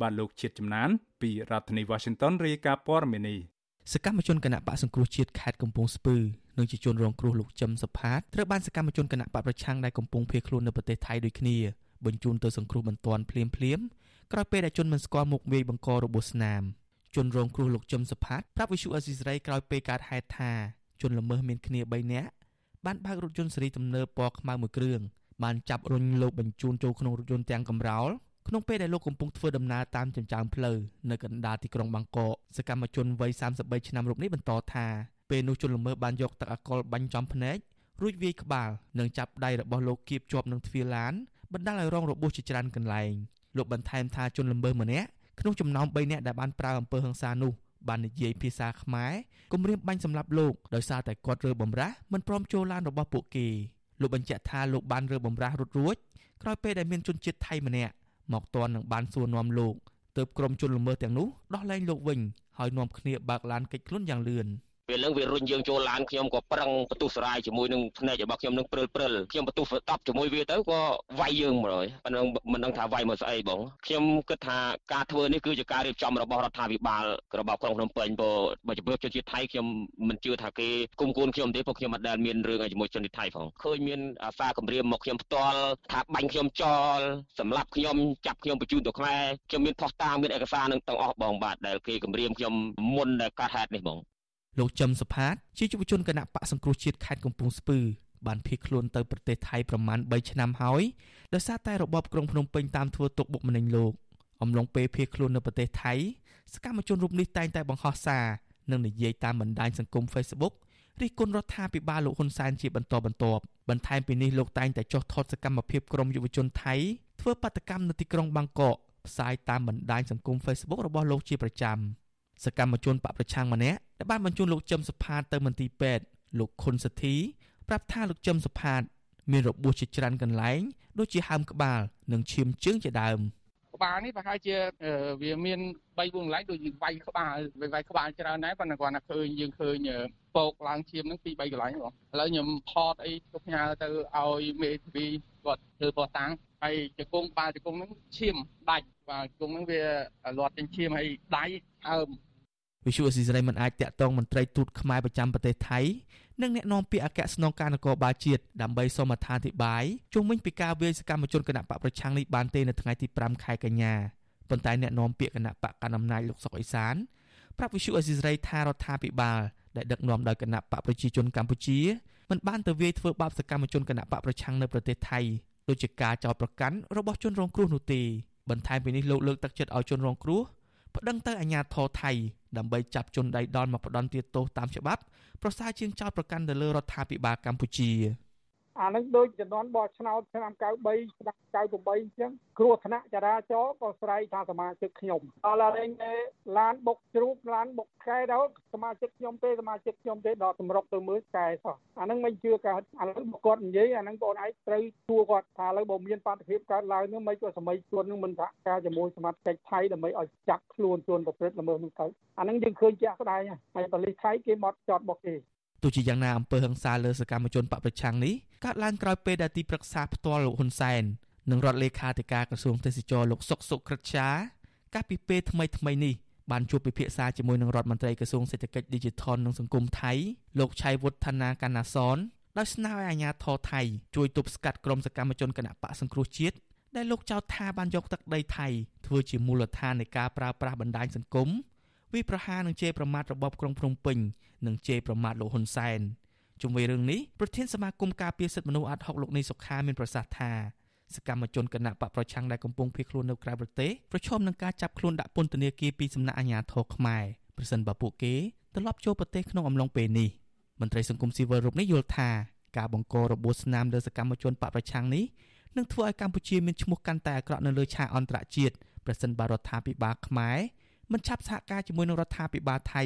បាទលោកជាតិចំណានពីរដ្ឋធានី Washington រាយការណ៍ព័ត៌មាននេះ សកម្មជនគណៈបកសង្គ្រោះជាតិខេត្តកំពង់ស្ពឺនិងជាជនរងគ្រោះលោកចឹមសុផាតត្រូវបានសកម្មជនគណៈបកប្រឆាំងដែលកំពុងភៀសខ្លួននៅប្រទេសថៃដូចគ្នាបញ្ជូនទៅសង្គ្រោះបន្ទាន់ភ្លាមភ្លាមក្រោយពេលដែលជនមិនស្គាល់មុខវាយបង្ករបួសស្នាមជនរងគ្រោះលោកចឹមសុផាតប្រាប់វិសុអេស៊ីសរ៉ៃក្រោយពេលកើតហេតុថាជនល្មើសមានគ្នា3នាក់បានបើករថយន្តសេរីទំនើបពណ៌ខ្មៅមួយគ្រឿងបានចាប់រុញលោកបញ្ជូនចូលក្នុងរថយន្តទាំងកំរោល ក្នុងពេលដែលលោកកំពុងធ្វើដំណើរតាមចិញ្ចើមផ្លូវនៅកណ្ដាលទីក្រុងបាងកកសកម្មជនវ័យ33ឆ្នាំរូបនេះបន្តថាពេលនោះជនល្មើសបានយកទឹកអាល់កុលបាញ់ចំភ្នែករួចវាយក្បាលនិងចាប់ដៃរបស់លោកគៀបជាប់នឹងទ្វារឡានបណ្ដាលឲ្យរងរបួសជាច្រើនកន្លែងលោកបន្ថែមថាជនល្មើសម្នាក់ក្នុងចំណោម3នាក់ដែលបានប្រើអំពើហិង្សានោះបាននិយាយភាសាខ្មែរគំរាមបាញ់សម្លាប់លោកដោយសារតែគាត់រើបំរាស់មិនព្រមចូលឡានរបស់ពួកគេលោកបញ្ជាក់ថាលោកបានរើបំរាស់រត់រួចក្រោយពេលដែលមានជនជាតិថៃម្នាក់ មកទាន់នឹងបានសួរនាំលោកទើបក្រុមជនល្មើសទាំងនោះដោះលែងលោកវិញហើយនាំគ្នាបើកឡានគេចខ្លួនយ៉ាងលឿន។ ពេលហ្នឹងវារុញយើងចូលឡានខ្ញុំក៏ប្រឹងបន្ទុះសរាយជាមួយនឹងភ្នែករបស់ខ្ញុំនឹងព្រិលព្រិលខ្ញុំបន្ទុះតប់ជាមួយវាទៅក៏វាយយើងមកហើយប៉ុន្តែមិនដឹងថាវាយមកស្អីបងខ្ញុំគិតថាការធ្វើនេះគឺជាការរៀបចំរបស់រដ្ឋាភិបាលរបស់ក្រុងភ្នំពេញព្រោះបើជំរឿជនជាតិថៃខ្ញុំមិនជឿថាគេគុំគួនខ្ញុំទេព្រោះខ្ញុំមិនដែលមានរឿងអីជាមួយជនជាតិថៃផងឃើញមានអាសាគម្រាមមកខ្ញុំផ្ទាល់ថាបាញ់ខ្ញុំចោលសម្លាប់ខ្ញុំចាប់ខ្ញុំបញ្ជូនទៅខ្មែរខ្ញុំមានផុសតាងមានឯកសារនឹងទាំងអស់បងបាទដែលគេគម្រាមខ្ញុំមុនដែលកាត់ហេតុនេះបង លោកចឹមសុផាតជាយុវជនគណៈបកសង្គ្រោះជាតិខេត្តកំពង់ស្ពឺបានភៀសខ្លួនទៅប្រទេសថៃប្រមាណ3ឆ្នាំហើយដោយសារតែរបបក្រុងភ្នំពេញតាមធ្វើទុកបុកម្នេញលោកអំឡុងពេលភៀសខ្លួននៅប្រទេសថៃសកម្មជនរូបនេះតែងតែបង្ហោះសារនិងនិយាយតាមបណ្ដាញសង្គម Facebook រិះគន់រដ្ឋាភិបាលលោកហ៊ុនសែនជាបន្តបន្ទាប់បន្ថែមពីនេះលោកតែងតែចុះថតសកម្មភាពក្រុមយុវជនថៃធ្វើបាតកម្មនៅទីក្រុងបាងកកផ្សាយតាមបណ្ដាញសង្គម Facebook របស់លោកជាប្រចាំ សកម្មជនបកប្រឆាំងម្នាក់ដែលបានបញ្ជូនលោកចឹមសុផាតទៅមន្ទីរពេទ្យលោកខុនសធីប្រាប់ថាលោកចឹមសុផាត មានរបួសជាច្រើនកន្លែងដូចជាហើមក្បាល និងឈាមជើងជាដើមក្បាលនេះប្រហែលជាវាមាន3 4កន្លែងដូចយើងវាយក្បាលវាយក្បាលច្រើនដែរប៉ុន្តែគាត់ថាឃើញយើងឃើញពោកឡើងឈាមហ្នឹងពី3កន្លែងបងឥឡូវខ្ញុំផតអីទៅផ្ញើទៅឲ្យមេធាវីគាត់ធ្វើបោះតាំងហើយជង្គង់ក្បាលជង្គង់ហ្នឹងឈាមដាច់បាទជង្គង់ហ្នឹងវាលាត់ចេញឈាមហើយដៃហើម វិសុអស៊ីសេរីមិនអាចតាក់ទងមន្ត្រីទូតខ្មែរប្រចាំប្រទេសថៃនិងអ្នកនាំពាក្យអគ្គស្នងការនគរបាលជាតិដើម្បីសូមអត្ថាធិប្បាយជុំវិញពីការវាយសកម្មជនគណៈបកប្រឆាំងនេះបានទេនៅថ្ងៃទី5ខែកញ្ញាប៉ុន្តែអ្នកនាំពាក្យគណៈបកកណ្ដាលអំណាចលោកសុកអេសានប្រាប់វិសុអស៊ីសេរីថារដ្ឋាភិបាលដែលដឹកនាំដោយគណៈបកប្រជាជនកម្ពុជាមិនបានទៅវាយធ្វើបាបសកម្មជនគណៈបកប្រឆាំងនៅប្រទេសថៃដូចជាការចោទប្រកាន់របស់ជនរងគ្រោះនោះទេបន្ថែមពីនេះលោកលើកទឹកចិត្តឲ្យជនរងគ្រោះប្តឹងទៅអាជ្ញាធរថៃ ដើម្បីចាប់ជនដៃដល់មកផ្ដន់ទាទោសតាមច្បាប់ប្រសើរជាងចោតប្រកាន់ទៅលើរដ្ឋាភិបាលកម្ពុជា អានឹងដូចចំនួនបោះឆ្នោតឆ្នាំ93ឆ្នាំ98អញ្ចឹងគ្រោះថ្នាក់ចរាចរណ៍ក៏ស្រ័យថាសមាជិកខ្ញុំដល់ឡើងឡានបុកជ្រូកឡានបុកខែដល់សមាជិកខ្ញុំទេសមាជិកខ្ញុំទេដល់សម្រុកទៅមើលកែសោះអានឹងមិនជឿកើតឥឡូវបើគាត់និយាយអានឹងបងឯងត្រូវទួគាត់ថាឥឡូវបើមានបាតុភិបកើតឡើងនោះមិនក៏សម័យជួននឹងមិនសហការជាមួយសមាជិកថៃដើម្បីឲ្យចាប់ខ្លួនជនប្រព្រឹត្តល្មើសនោះទៅអានឹងយើងឃើញជាក់ស្ដែងហើយប៉ូលីសថៃគេមកចោតបុកគេ ទោះជាយ៉ាងណាអំពើហិង្សាលើសកម្មជនបពប្រឆាំងនេះកើតឡើងក្រោយពេលដែលទីប្រឹក្សាផ្ទាល់លោកហ៊ុនសែននិងរដ្ឋលេខាធិការក្រសួងទេសចរលោកសុកសុក្រិតជាកាលពីពេលថ្មីថ្មីនេះបានជួបពិភាក្សាជាមួយនឹងរដ្ឋមន្ត្រីក្រសួងសេដ្ឋកិច្ច Digital និងសង្គមថៃលោកឆៃវុฒនាកណាសនដោយស្នើឲ្យអាជ្ញាធរថៃជួយទប់ស្កាត់ក្រុមសកម្មជនគណបកសង្គ្រោះជាតិដែលលោកចោទថាបានយកទឹកដីថៃធ្វើជាមូលដ្ឋាននៃការប្រើប្រាស់បណ្ដាញសង្គម វិប្រហារនឹងជេរប្រមាថរបបក្រុងភ្នំពេញនិងជេរប្រមាថលោកហ៊ុនសែនជុំវិញរឿងនេះប្រធានសមាគមការពារសិទ្ធិមនុស្សអាត់ហុកលោកនេះសុខាមានប្រសាសន៍ថាសកម្មជនគណៈបកប្រឆាំងដែលកំពុងភៀសខ្លួននៅក្រៅប្រទេសប្រឈមនឹងការចាប់ខ្លួនដាក់ពន្ធនាគារពីសំណាក់អាជ្ញាធរខ្មែរប្រសិនបើពួកគេត្រឡប់ចូលប្រទេសក្នុងអំឡុងពេលនេះមន្ត្រីសង្គមស៊ីវិលរូបនេះយល់ថាការបង្ករបួសស្នាមលើសកម្មជនបកប្រឆាំងនេះនឹងធ្វើឲ្យកម្ពុជាមានឈ្មោះកាន់តែអាក្រក់នៅលើឆាកអន្តរជាតិប្រសិនបើរដ្ឋាភិបាលខ្មែរ មិនឆាប់សហការជាមួយនឹងរដ្ឋាភិបាលថៃ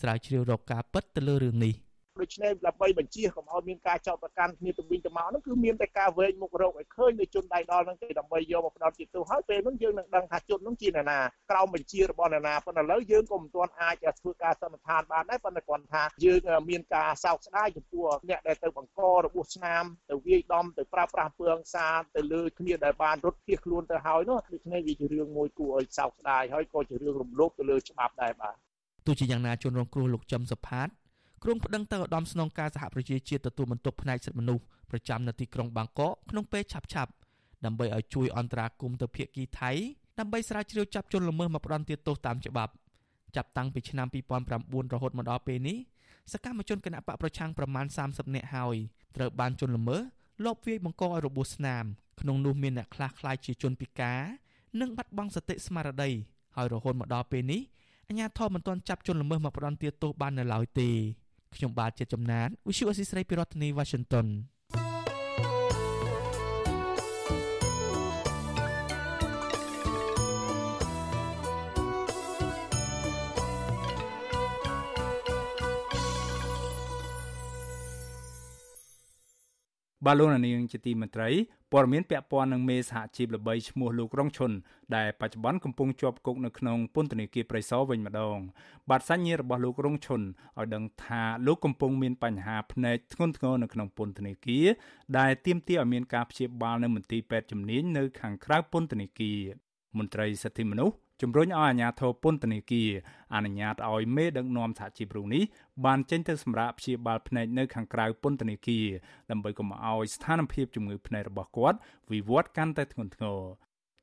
ស្រាវជ្រាវរកការពិតទៅលើរឿងនេះ ដូច្នេះដើម្បីបញ្ជាកុំឲ្យមានការចោទប្រកាន់គ្នាទៅវិញទៅមកហ្នឹងគឺមានតែការវែងមុខរកឲ្យឃើញនៅជនដៃដល់ហ្នឹងគេដើម្បីយកមកផ្ដោតជាទូហើយពេលហ្នឹងយើងនឹងដឹងថាជនហ្នឹងជាអ្នកណាក្រោមបញ្ជារបស់អ្នកណាប៉ុន្តែឥឡូវយើងក៏មិនទាន់អាចធ្វើការសន្និដ្ឋានបានដែរប៉ុន្តែគាត់ថាយើងមានការសោកស្ដាយចំពោះអ្នកដែលទៅបង្ករបួសស្នាមទៅវាយដំទៅប្រើប្រាស់ពើអង្សាទៅលើគ្នាដែលបានរត់ភៀសខ្លួនទៅហើយនោះដូច្នេះវាជារឿងមួយគួរឲ្យសោកស្ដាយហើយក៏ជារឿងរំលោភទៅលើច្បាប់ដែរបាទទោះជាយ៉ាងណាជនរងគ្រោះលោកចំសុផាត គ្រងប្តឹងទៅឧត្តមស្នងការសហប្រជាជាតិទទួលបន្ទុកផ្នែកសិទ្ធិមនុស្សប្រចាំនៅទីក្រុងបាងកកក្នុងពេលឆាប់ឆាប់ដើម្បីឲ្យជួយអន្តរាគមន៍ទៅភាគីថៃដើម្បីស្រាវជ្រាវចាប់ជនល្មើសមកផ្ដន្ទាទោសតាមច្បាប់ចាប់តាំងពីឆ្នាំ2009រហូតមកដល់ពេលនេះសកម្មជនគណបកប្រឆាំងប្រមាណ30នាក់ហើយត្រូវបានជនល្មើសលបវាយបង្កឲ្យរបួសស្នាមក្នុងនោះមានអ្នកខ្លះខ្លាចជាជនពិការនិងបាត់បង់សតិស្មារតីហើយរហូតមកដល់ពេលនេះអាជ្ញាធរមិនទាន់ចាប់ជនល្មើសមកផ្ដន្ទាទោសបាននៅឡើយទេ ខ្ញុំបាទជាចំណាន Visu Assisray ពីរដ្ឋធានី Washington បាទលោកនាងជាទីមេត្រីព័ត៌មានពាក់ព័ន្ធនឹងមេសហជីពល្បីឈ្មោះលោករងឈុនដែលបច្ចុប្បន្នកំពុងជាប់គុកនៅក្នុងពន្ធនាគារព្រៃសរវិញម្ដង បាទសញ្ញារបស់លោករងឈុនឲ្យដឹងថាលោកកំពុងមានបញ្ហាភ្នែកធ្ងន់ធ្ងរនៅក្នុងពន្ធនាគារដែលទាមទារឲ្យមានការព្យាបាលនៅមន្ទីរពេទ្យជំនាញនៅខាងក្រៅពន្ធនាគារមន្ត្រីសិទ្ធិមនុស្ស ជំរុញឲ្យអាជ្ញាធរពន្ធនាគារអនុញ្ញាតឲ្យមេដឹកនាំសហជីពរូបនេះបានចេញទៅសម្រាប់ព្យាបាលភ្នែកនៅខាងក្រៅពន្ធនាគារដើម្បីកុំឲ្យស្ថានភាពជំងឺភ្នែករបស់គាត់វិវត្តកាន់តែធ្ងន់ធ្ងរ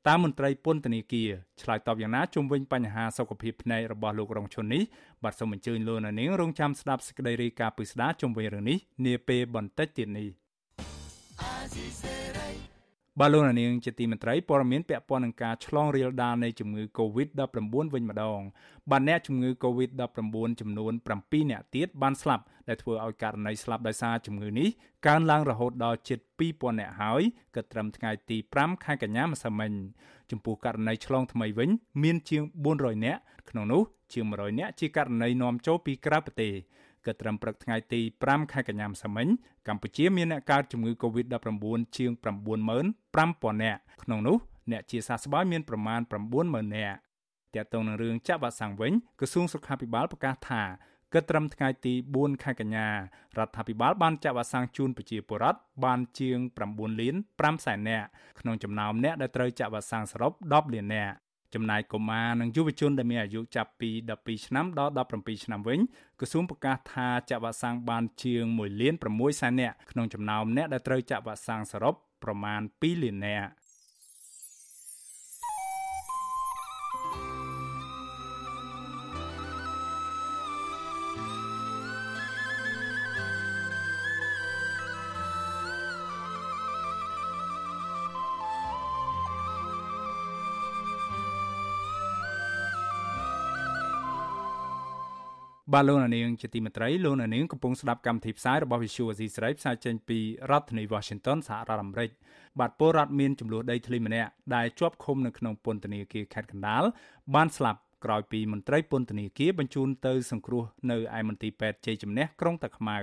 តាមមន្ត្រីពន្ធនាគារឆ្លើយតបយ៉ាងណាជុំវិញបញ្ហាសុខភាពភ្នែករបស់លោករងឈុននេះបាទសូមអញ្ជើញលោកនាងរងចាំស្ដាប់សេចក្តីរាយការណ៍ពិស្ដាជុំវិញរឿងនេះនាពេលបន្តិចទៀតនេះ បាទលោកនាងជាទីមេត្រីព័ត៌មានពាក់ព័ន្ធនឹងការឆ្លងរាលដាលនៃជំងឺ Covid-19 វិញម្ដងបាទអ្នកជំងឺ Covid-19 ចំនួន7អ្នកទៀតបានស្លាប់ដែលធ្វើឲ្យករណីស្លាប់ដោយសារជំងឺនេះកើនឡើងរហូតដល់ជិត2000អ្នកហើយគិតត្រឹមថ្ងៃទី5ខែកញ្ញាម្សិលមិញចំពោះករណីឆ្លងថ្មីវិញ មានជាង400អ្នកក្នុងនោះជាង100អ្នកជាករណីនាំចូលពីក្រៅប្រទេស ក៏ត្រឹមព្រឹកថ្ងៃទី5ខែកញ្ញាម្សិលមិញកម្ពុជាមានអ្នកកើតជំងឺ Covid-19 ជាង95000នាក់ក្នុងនោះអ្នកជាសះស្បើយមានប្រមាណ90000នាក់ទាក់ទងនឹងរឿងចាក់វ៉ាក់សាំងវិញក្រសួងសុខាភិបាលប្រកាសថាគិតត្រឹមថ្ងៃទី4ខែកញ្ញារដ្ឋាភិបាលបានចាក់វ៉ាក់សាំងជូនប្រជាពលរដ្ឋបានជាង9លាន5សែននាក់ក្នុងចំណោមអ្នកដែលត្រូវចាក់វ៉ាក់សាំងសរុប10លាននាក់ ចំណែកកុមារនិងយុវជនដែលមានអាយុចាប់ពី12ឆ្នាំដល់17ឆ្នាំវិញក្រសួងប្រកាសថាចាក់វ៉ាក់សាំងបានជាង1លាន6សែននាក់ក្នុងចំណោមអ្នកដែលត្រូវចាក់វ៉ាក់សាំងសរុបប្រមាណ2លាននាក់ បបាទលោកនាងជាទីមេត្រីលោកនាងកំពុងស្ដាប់កម្មវិធីផ្សាយរបស់ Visual Asia ស្រីផ្សាយចេញពីរដ្ឋធានី Washington សហរដ្ឋអាមេរិកបាទពលរដ្ឋមានចំនួនដីធ្លីម្នាក់ដែលជាប់ឃុំនៅក្នុងពន្ធនាគារខេត្តកណ្ដាលបានស្លាប់ក្រោយពីមន្ត្រីពន្ធនាគារបញ្ជូនទៅសង្គ្រោះនៅឯមន្ទីរពេទ្យជ័យជំនះក្រុងតាខ្មៅ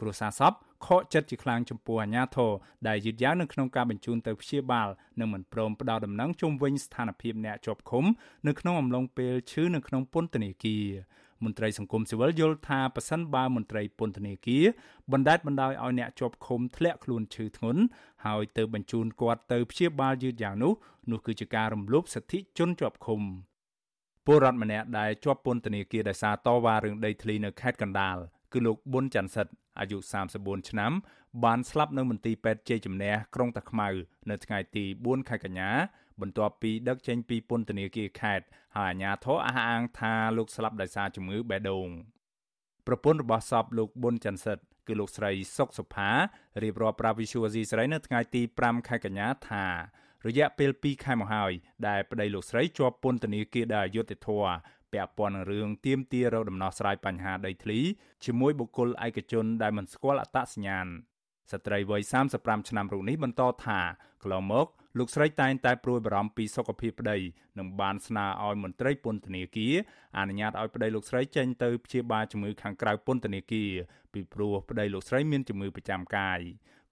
គ្រួសារសពខកចិត្តជាខ្លាំងចំពោះអាញាធរដែលយឺតយ៉ាវនៅក្នុងការបញ្ជូនទៅព្យាបាលនិងមិនព្រមផ្ដល់ដំណឹងជុំវិញស្ថានភាពអ្នកជាប់ឃុំនៅក្នុងអំឡុងពេលឈឺនៅក្នុងពន្ធនាគារ មន្ត្រីសង្គមស៊ីវិលយល់ថាប៉ះសិនបើមន្ត្រីពន្ធនាគារបណ្ដេតបណ្ដោយឲ្យអ្នកជាប់ឃុំធ្លាក់ខ្លួនឈឺធ្ងន់ហើយទៅបញ្ជូនគាត់ទៅព្យាបាលយឺតយ៉ាងនោះនោះគឺជាការរំលោភសិទ្ធិជនជាប់ឃុំពលរដ្ឋម្នាក់ដែលជាប់ពន្ធនាគារដោយសារតវ៉ារឿងដីធ្លីនៅខេត្តកណ្ដាលគឺលោកប៊ុនច័ន្ទសិទ្ធអាយុ34ឆ្នាំបានស្លាប់នៅមន្ទីរពេទ្យជ័យជំនះក្រុងតាខ្មៅនៅថ្ងៃទី4ខែកញ្ញា បន្ទាប់ពីដឹកចេញពីពន្ធនាគារខេត្តហើយអាជ្ញាធរអះអាងថាលោកស្លាប់ដោយសារជំងឺបេះដូងប្រពន្ធរបស់សពលោកប៊ុនច័ន្ទសិទ្ធគឺលោកស្រីសុកសុផារៀបរាប់ប្រាវិសុវស៊ីស្រីនៅថ្ងៃទី5ខែកញ្ញាថារយៈពេល2ខែមកហើយដែលប្តីលោកស្រីជាប់ពន្ធនាគារដោយអយុត្តិធម៌ពាក់ព័ន្ធនឹងរឿងទៀមទារោគដំណោះស្រាយបញ្ហាដីធ្លីជាមួយបុគ្គលឯកជនដែលមិនស្គាល់អត្តសញ្ញាណស្ត្រីវ័យ35ឆ្នាំរូបនេះបន្តថាកន្លងមក លោកស្រីតែងតែព្រួយបារម្ភពីសុខភាពប្តីនិងបានស្នើឲ្យមន្ត្រីពន្ធនាគារអនុញ្ញាតឲ្យប្តីលោកស្រីចេញទៅព្យាបាលជំងឺខាងក្រៅពន្ធនាគារពីព្រោះប្តីលោកស្រីមានជំងឺប្រចាំកាយ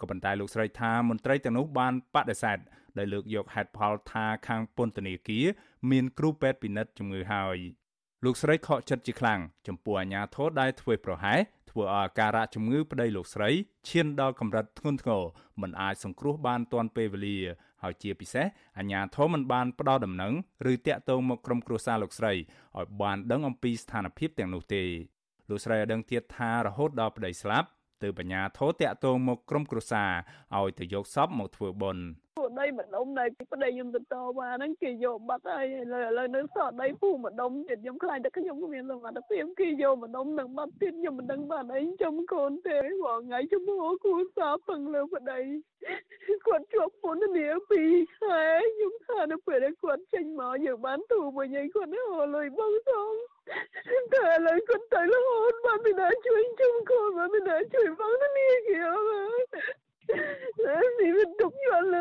ក៏ប៉ុន្តែលោកស្រីថាមន្ត្រីទាំងនោះបានបដិសេធដោយលើកយកហេតុផលថាខាងពន្ធនាគារមានគ្រូពេទ្យពិនិត្យជំងឺហើយលោកស្រីខកចិត្តជាខ្លាំងចំពោះអាញាធរដែលធ្វើប្រហែសធ្វើឲ្យអាការៈជំងឺប្តីលោកស្រីឈានដល់កម្រិតធ្ងន់ធ្ងរមិនអាចសង្គ្រោះបានទាន់ពេលវេលា ហើយជាពិសេសអាជ្ញាធរមិនបានផ្ដល់ដំណឹងឬតាក់ទងមកក្រុមគ្រួសារលោកស្រីឲ្យបានដឹងអំពីស្ថានភាពទាំងនោះទេលោកស្រីឲ្យដឹងទៀតថារហូតដល់ប្តីស្លាប់ ទើបអាជ្ញាធរតាក់ទងមកក្រុមគ្រួសារឲ្យទៅយកសពមកធ្វើបុណ្យពួកដីម្ដុំដែលប្តីខ្ញុំទៅតវ៉ាហ្នឹងគេយកបាត់ហើយឥឡូវឥឡូវនៅសល់ដីពូម្ដុំទៀតខ្ញុំខ្លាចតែខ្ញុំគ្មានសមត្ថភាពគេយកម្ដុំនឹងបាត់ទៀតខ្ញុំមិនដឹងបានអីចំកូនទេព្រោះថ្ងៃជំនួគូសារពឹងលើប្តីគាត់ជាប់ពន្ធនាពីរខែខ្ញុំថានៅពេលដែលគាត់ចេញមកយើងបានទូមួយញ៉ៃគាត់ហៅលុយបងស ងតែឥឡូវគាត់ទៅរហូតបានមិនដែរជួយជុំកូនបានមិនដែរជួយបងនាងគេអើយនេះវាទុកយល់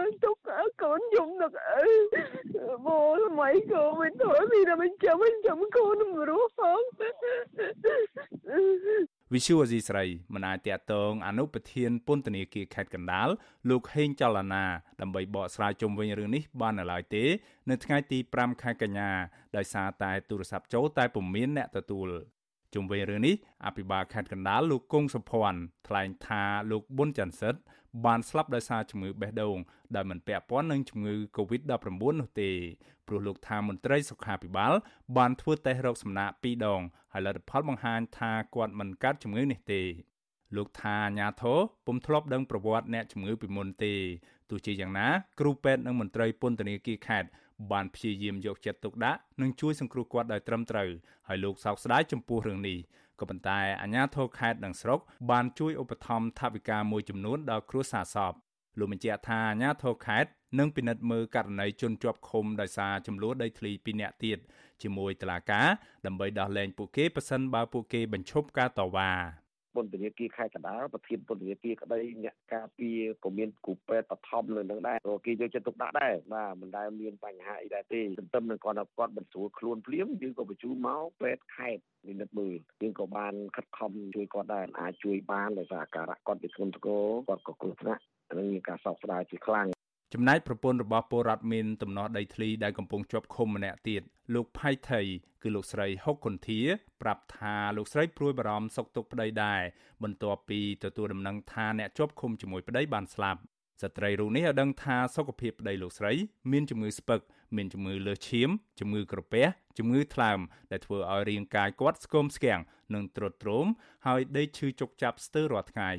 លើទុកកូនយំនឹកអើបូថ្មីកូនមិនទៅនេះតែមិនចាំមិនចាំកូនមិនរស់ផងវិសុវអេស៊ីស្រីមិនអាចតាក់ទងអនុប្រធានពន្ធនាគារខេត្តកណ្ដាលលោកហេងចលនាដើម្បីបកស្រាយជុំវិញរឿងនេះបាននៅឡើយទេ នៅថ្ងៃទី5ខែកញ្ញាដោយសារតែទូរស័ព្ទចូលតែពុំមានអ្នកទទួល ជុំវិញរឿងនេះអភិបាលខេត្តកណ្ដាលលោកគង់សុភ័ណ្ឌថ្លែងថាលោកប៊ុនច័ន្ទសិទ្ធបានស្លាប់ដោយសារជំងឺបេះដូងដែលមិនពាក់ព័ន្ធនឹងជំងឺ Covid-19 នោះទេព្រោះលោកថាមន្ត្រីសុខាភិបាល បានធ្វើតេស្តរោគសំណាក2ដងហើយលទ្ធផលបង្ហាញថាគាត់មិនកើតជំងឺនេះទេលោកថាអាញាធរពុំធ្លាប់ដឹងប្រវត្តិអ្នកជំងឺពីមុនទេទោះជាយ៉ាងណាគ្រូពេទ្យនិងមន្ត្រីពន្ធនាគារខេត្ត បានព្យាយាមយកចិត្តទុកដាក់និងជួយសង្គ្រោះគាត់ដោយត្រឹមត្រូវហើយលោកសោកស្ដាយចំពោះរឿងនេះក៏ប៉ុន្តែអាជ្ញាធរខេត្តនិងស្រុកបានជួយឧបត្ថម្ភថវិកាមួយចំនួនដល់គ្រួសារសពលោកបញ្ជាក់ថាអាជ្ញាធរខេត្តនឹងពិនិត្យមើលករណីជនជាប់ឃុំដោយសារចំនួនដីធ្លីពីរនាក់ទៀតជាមួយតុលាការដើម្បីដោះលែងពួកគេប៉ះសិនបើពួកគេបញ្ឈប់ការតវ៉ា ពន្ធនាគារខេត្តកណ្ដាលប្រធានពន្ធនាគារក្តីអ្នកការពារក៏មានគូពេទ្យបឋមលើនឹងដែរព្រោះគេយកចិត្តទុកដាក់ដែរបាទមិនដែលមានបញ្ហាអីដែរទេទន្ទឹមនឹងគាត់គាត់មិនស្រួលខ្លួនភ្លាមយើងក៏បញ្ជូនមកពេទ្យខេត្តនិមិត្តមើលយើងក៏បានខិតខំជួយគាត់ដែរអាចជួយបានដោយសារអាការៈគាត់ជាធ្ងន់ធ្ងរគាត់ក៏គ្រោះថ្នាក់នឹងមានការសោកស្ដាយជាខ្លាំង ចំណែកប្រពន្ធរបស់ពលរដ្ឋមានតំណោះដីធ្លីដែលកំពុងជាប់ឃុំម្នាក់ទៀតលោកផៃថៃគឺលោកស្រីហុកគុន្ធាប្រាប់ថាលោកស្រីព្រួយបារម្ភសុខទុក្ខប្តីដែរបន្ទាប់ពីទទួលដំណឹងថាអ្នកជាប់ឃុំជាមួយប្តីបានស្លាប់ស្ត្រីរូបនេះឲ្យដឹងថាសុខភាពប្តីលោកស្រី មានជំងឺស្ពឹកមានជំងឺលើសឈាមជំងឺក្រពះជំងឺថ្លើមដែលធ្វើឲ្យរាងកាយគាត់ស្គមស្គាំងនិងទ្រុឌទ្រោមហើយដេកឈឺជុកចាប់ស្ទើររាល់ថ្ងៃ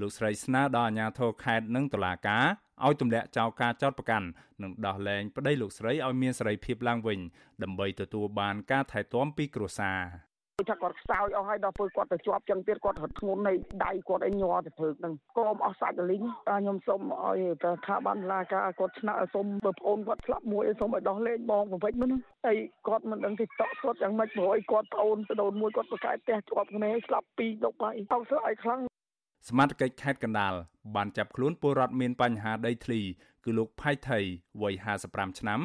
លោកស្រីស្នើដល់អាជ្ញាធរខេត្តនិងតុលាការឲ្យទម្លាក់ចោលការចោទប្រកាន់និងដោះលែងប្តីលោកស្រីឲ្យមានសេរីភាពឡើងវិញដើម្បីទទួលបានការថែទាំពីគ្រួសារដូចថាគាត់ខ្សោយអស់ហើយដល់ពេលគាត់ទៅជាប់ចឹងទៀតគាត់រត់ធ្ងន់នៃដៃគាត់ឲ្យញ័រទៅព្រឹកហ្នឹងកុំអស់សាច់លីងតែខ្ញុំសូមឲ្យទៅថាបានឡាការគាត់ឆ្នាក់សូមបើប្អូនគាត់ឆ្លាប់មួយសូមឲ្យដោះលែងបងប្រវិចមិនហើយគាត់មិនដឹងទីតក់គាត់យ៉ាងម៉េចព្រោះឲ្យគាត់ប្អូនទៅដូនមួយគាត់ប្រកែកផ្ទះជាប់គ្នាស្លាប់ពីរដុកហើយអោសឲ្យខ្លាំង សមាជិកខេត្តកណ្ដាលបានចាប់ខ្លួនពលរដ្ឋមានបញ្ហាដីធ្លី គឺលោកផៃថៃវ័យ55ឆ្នាំ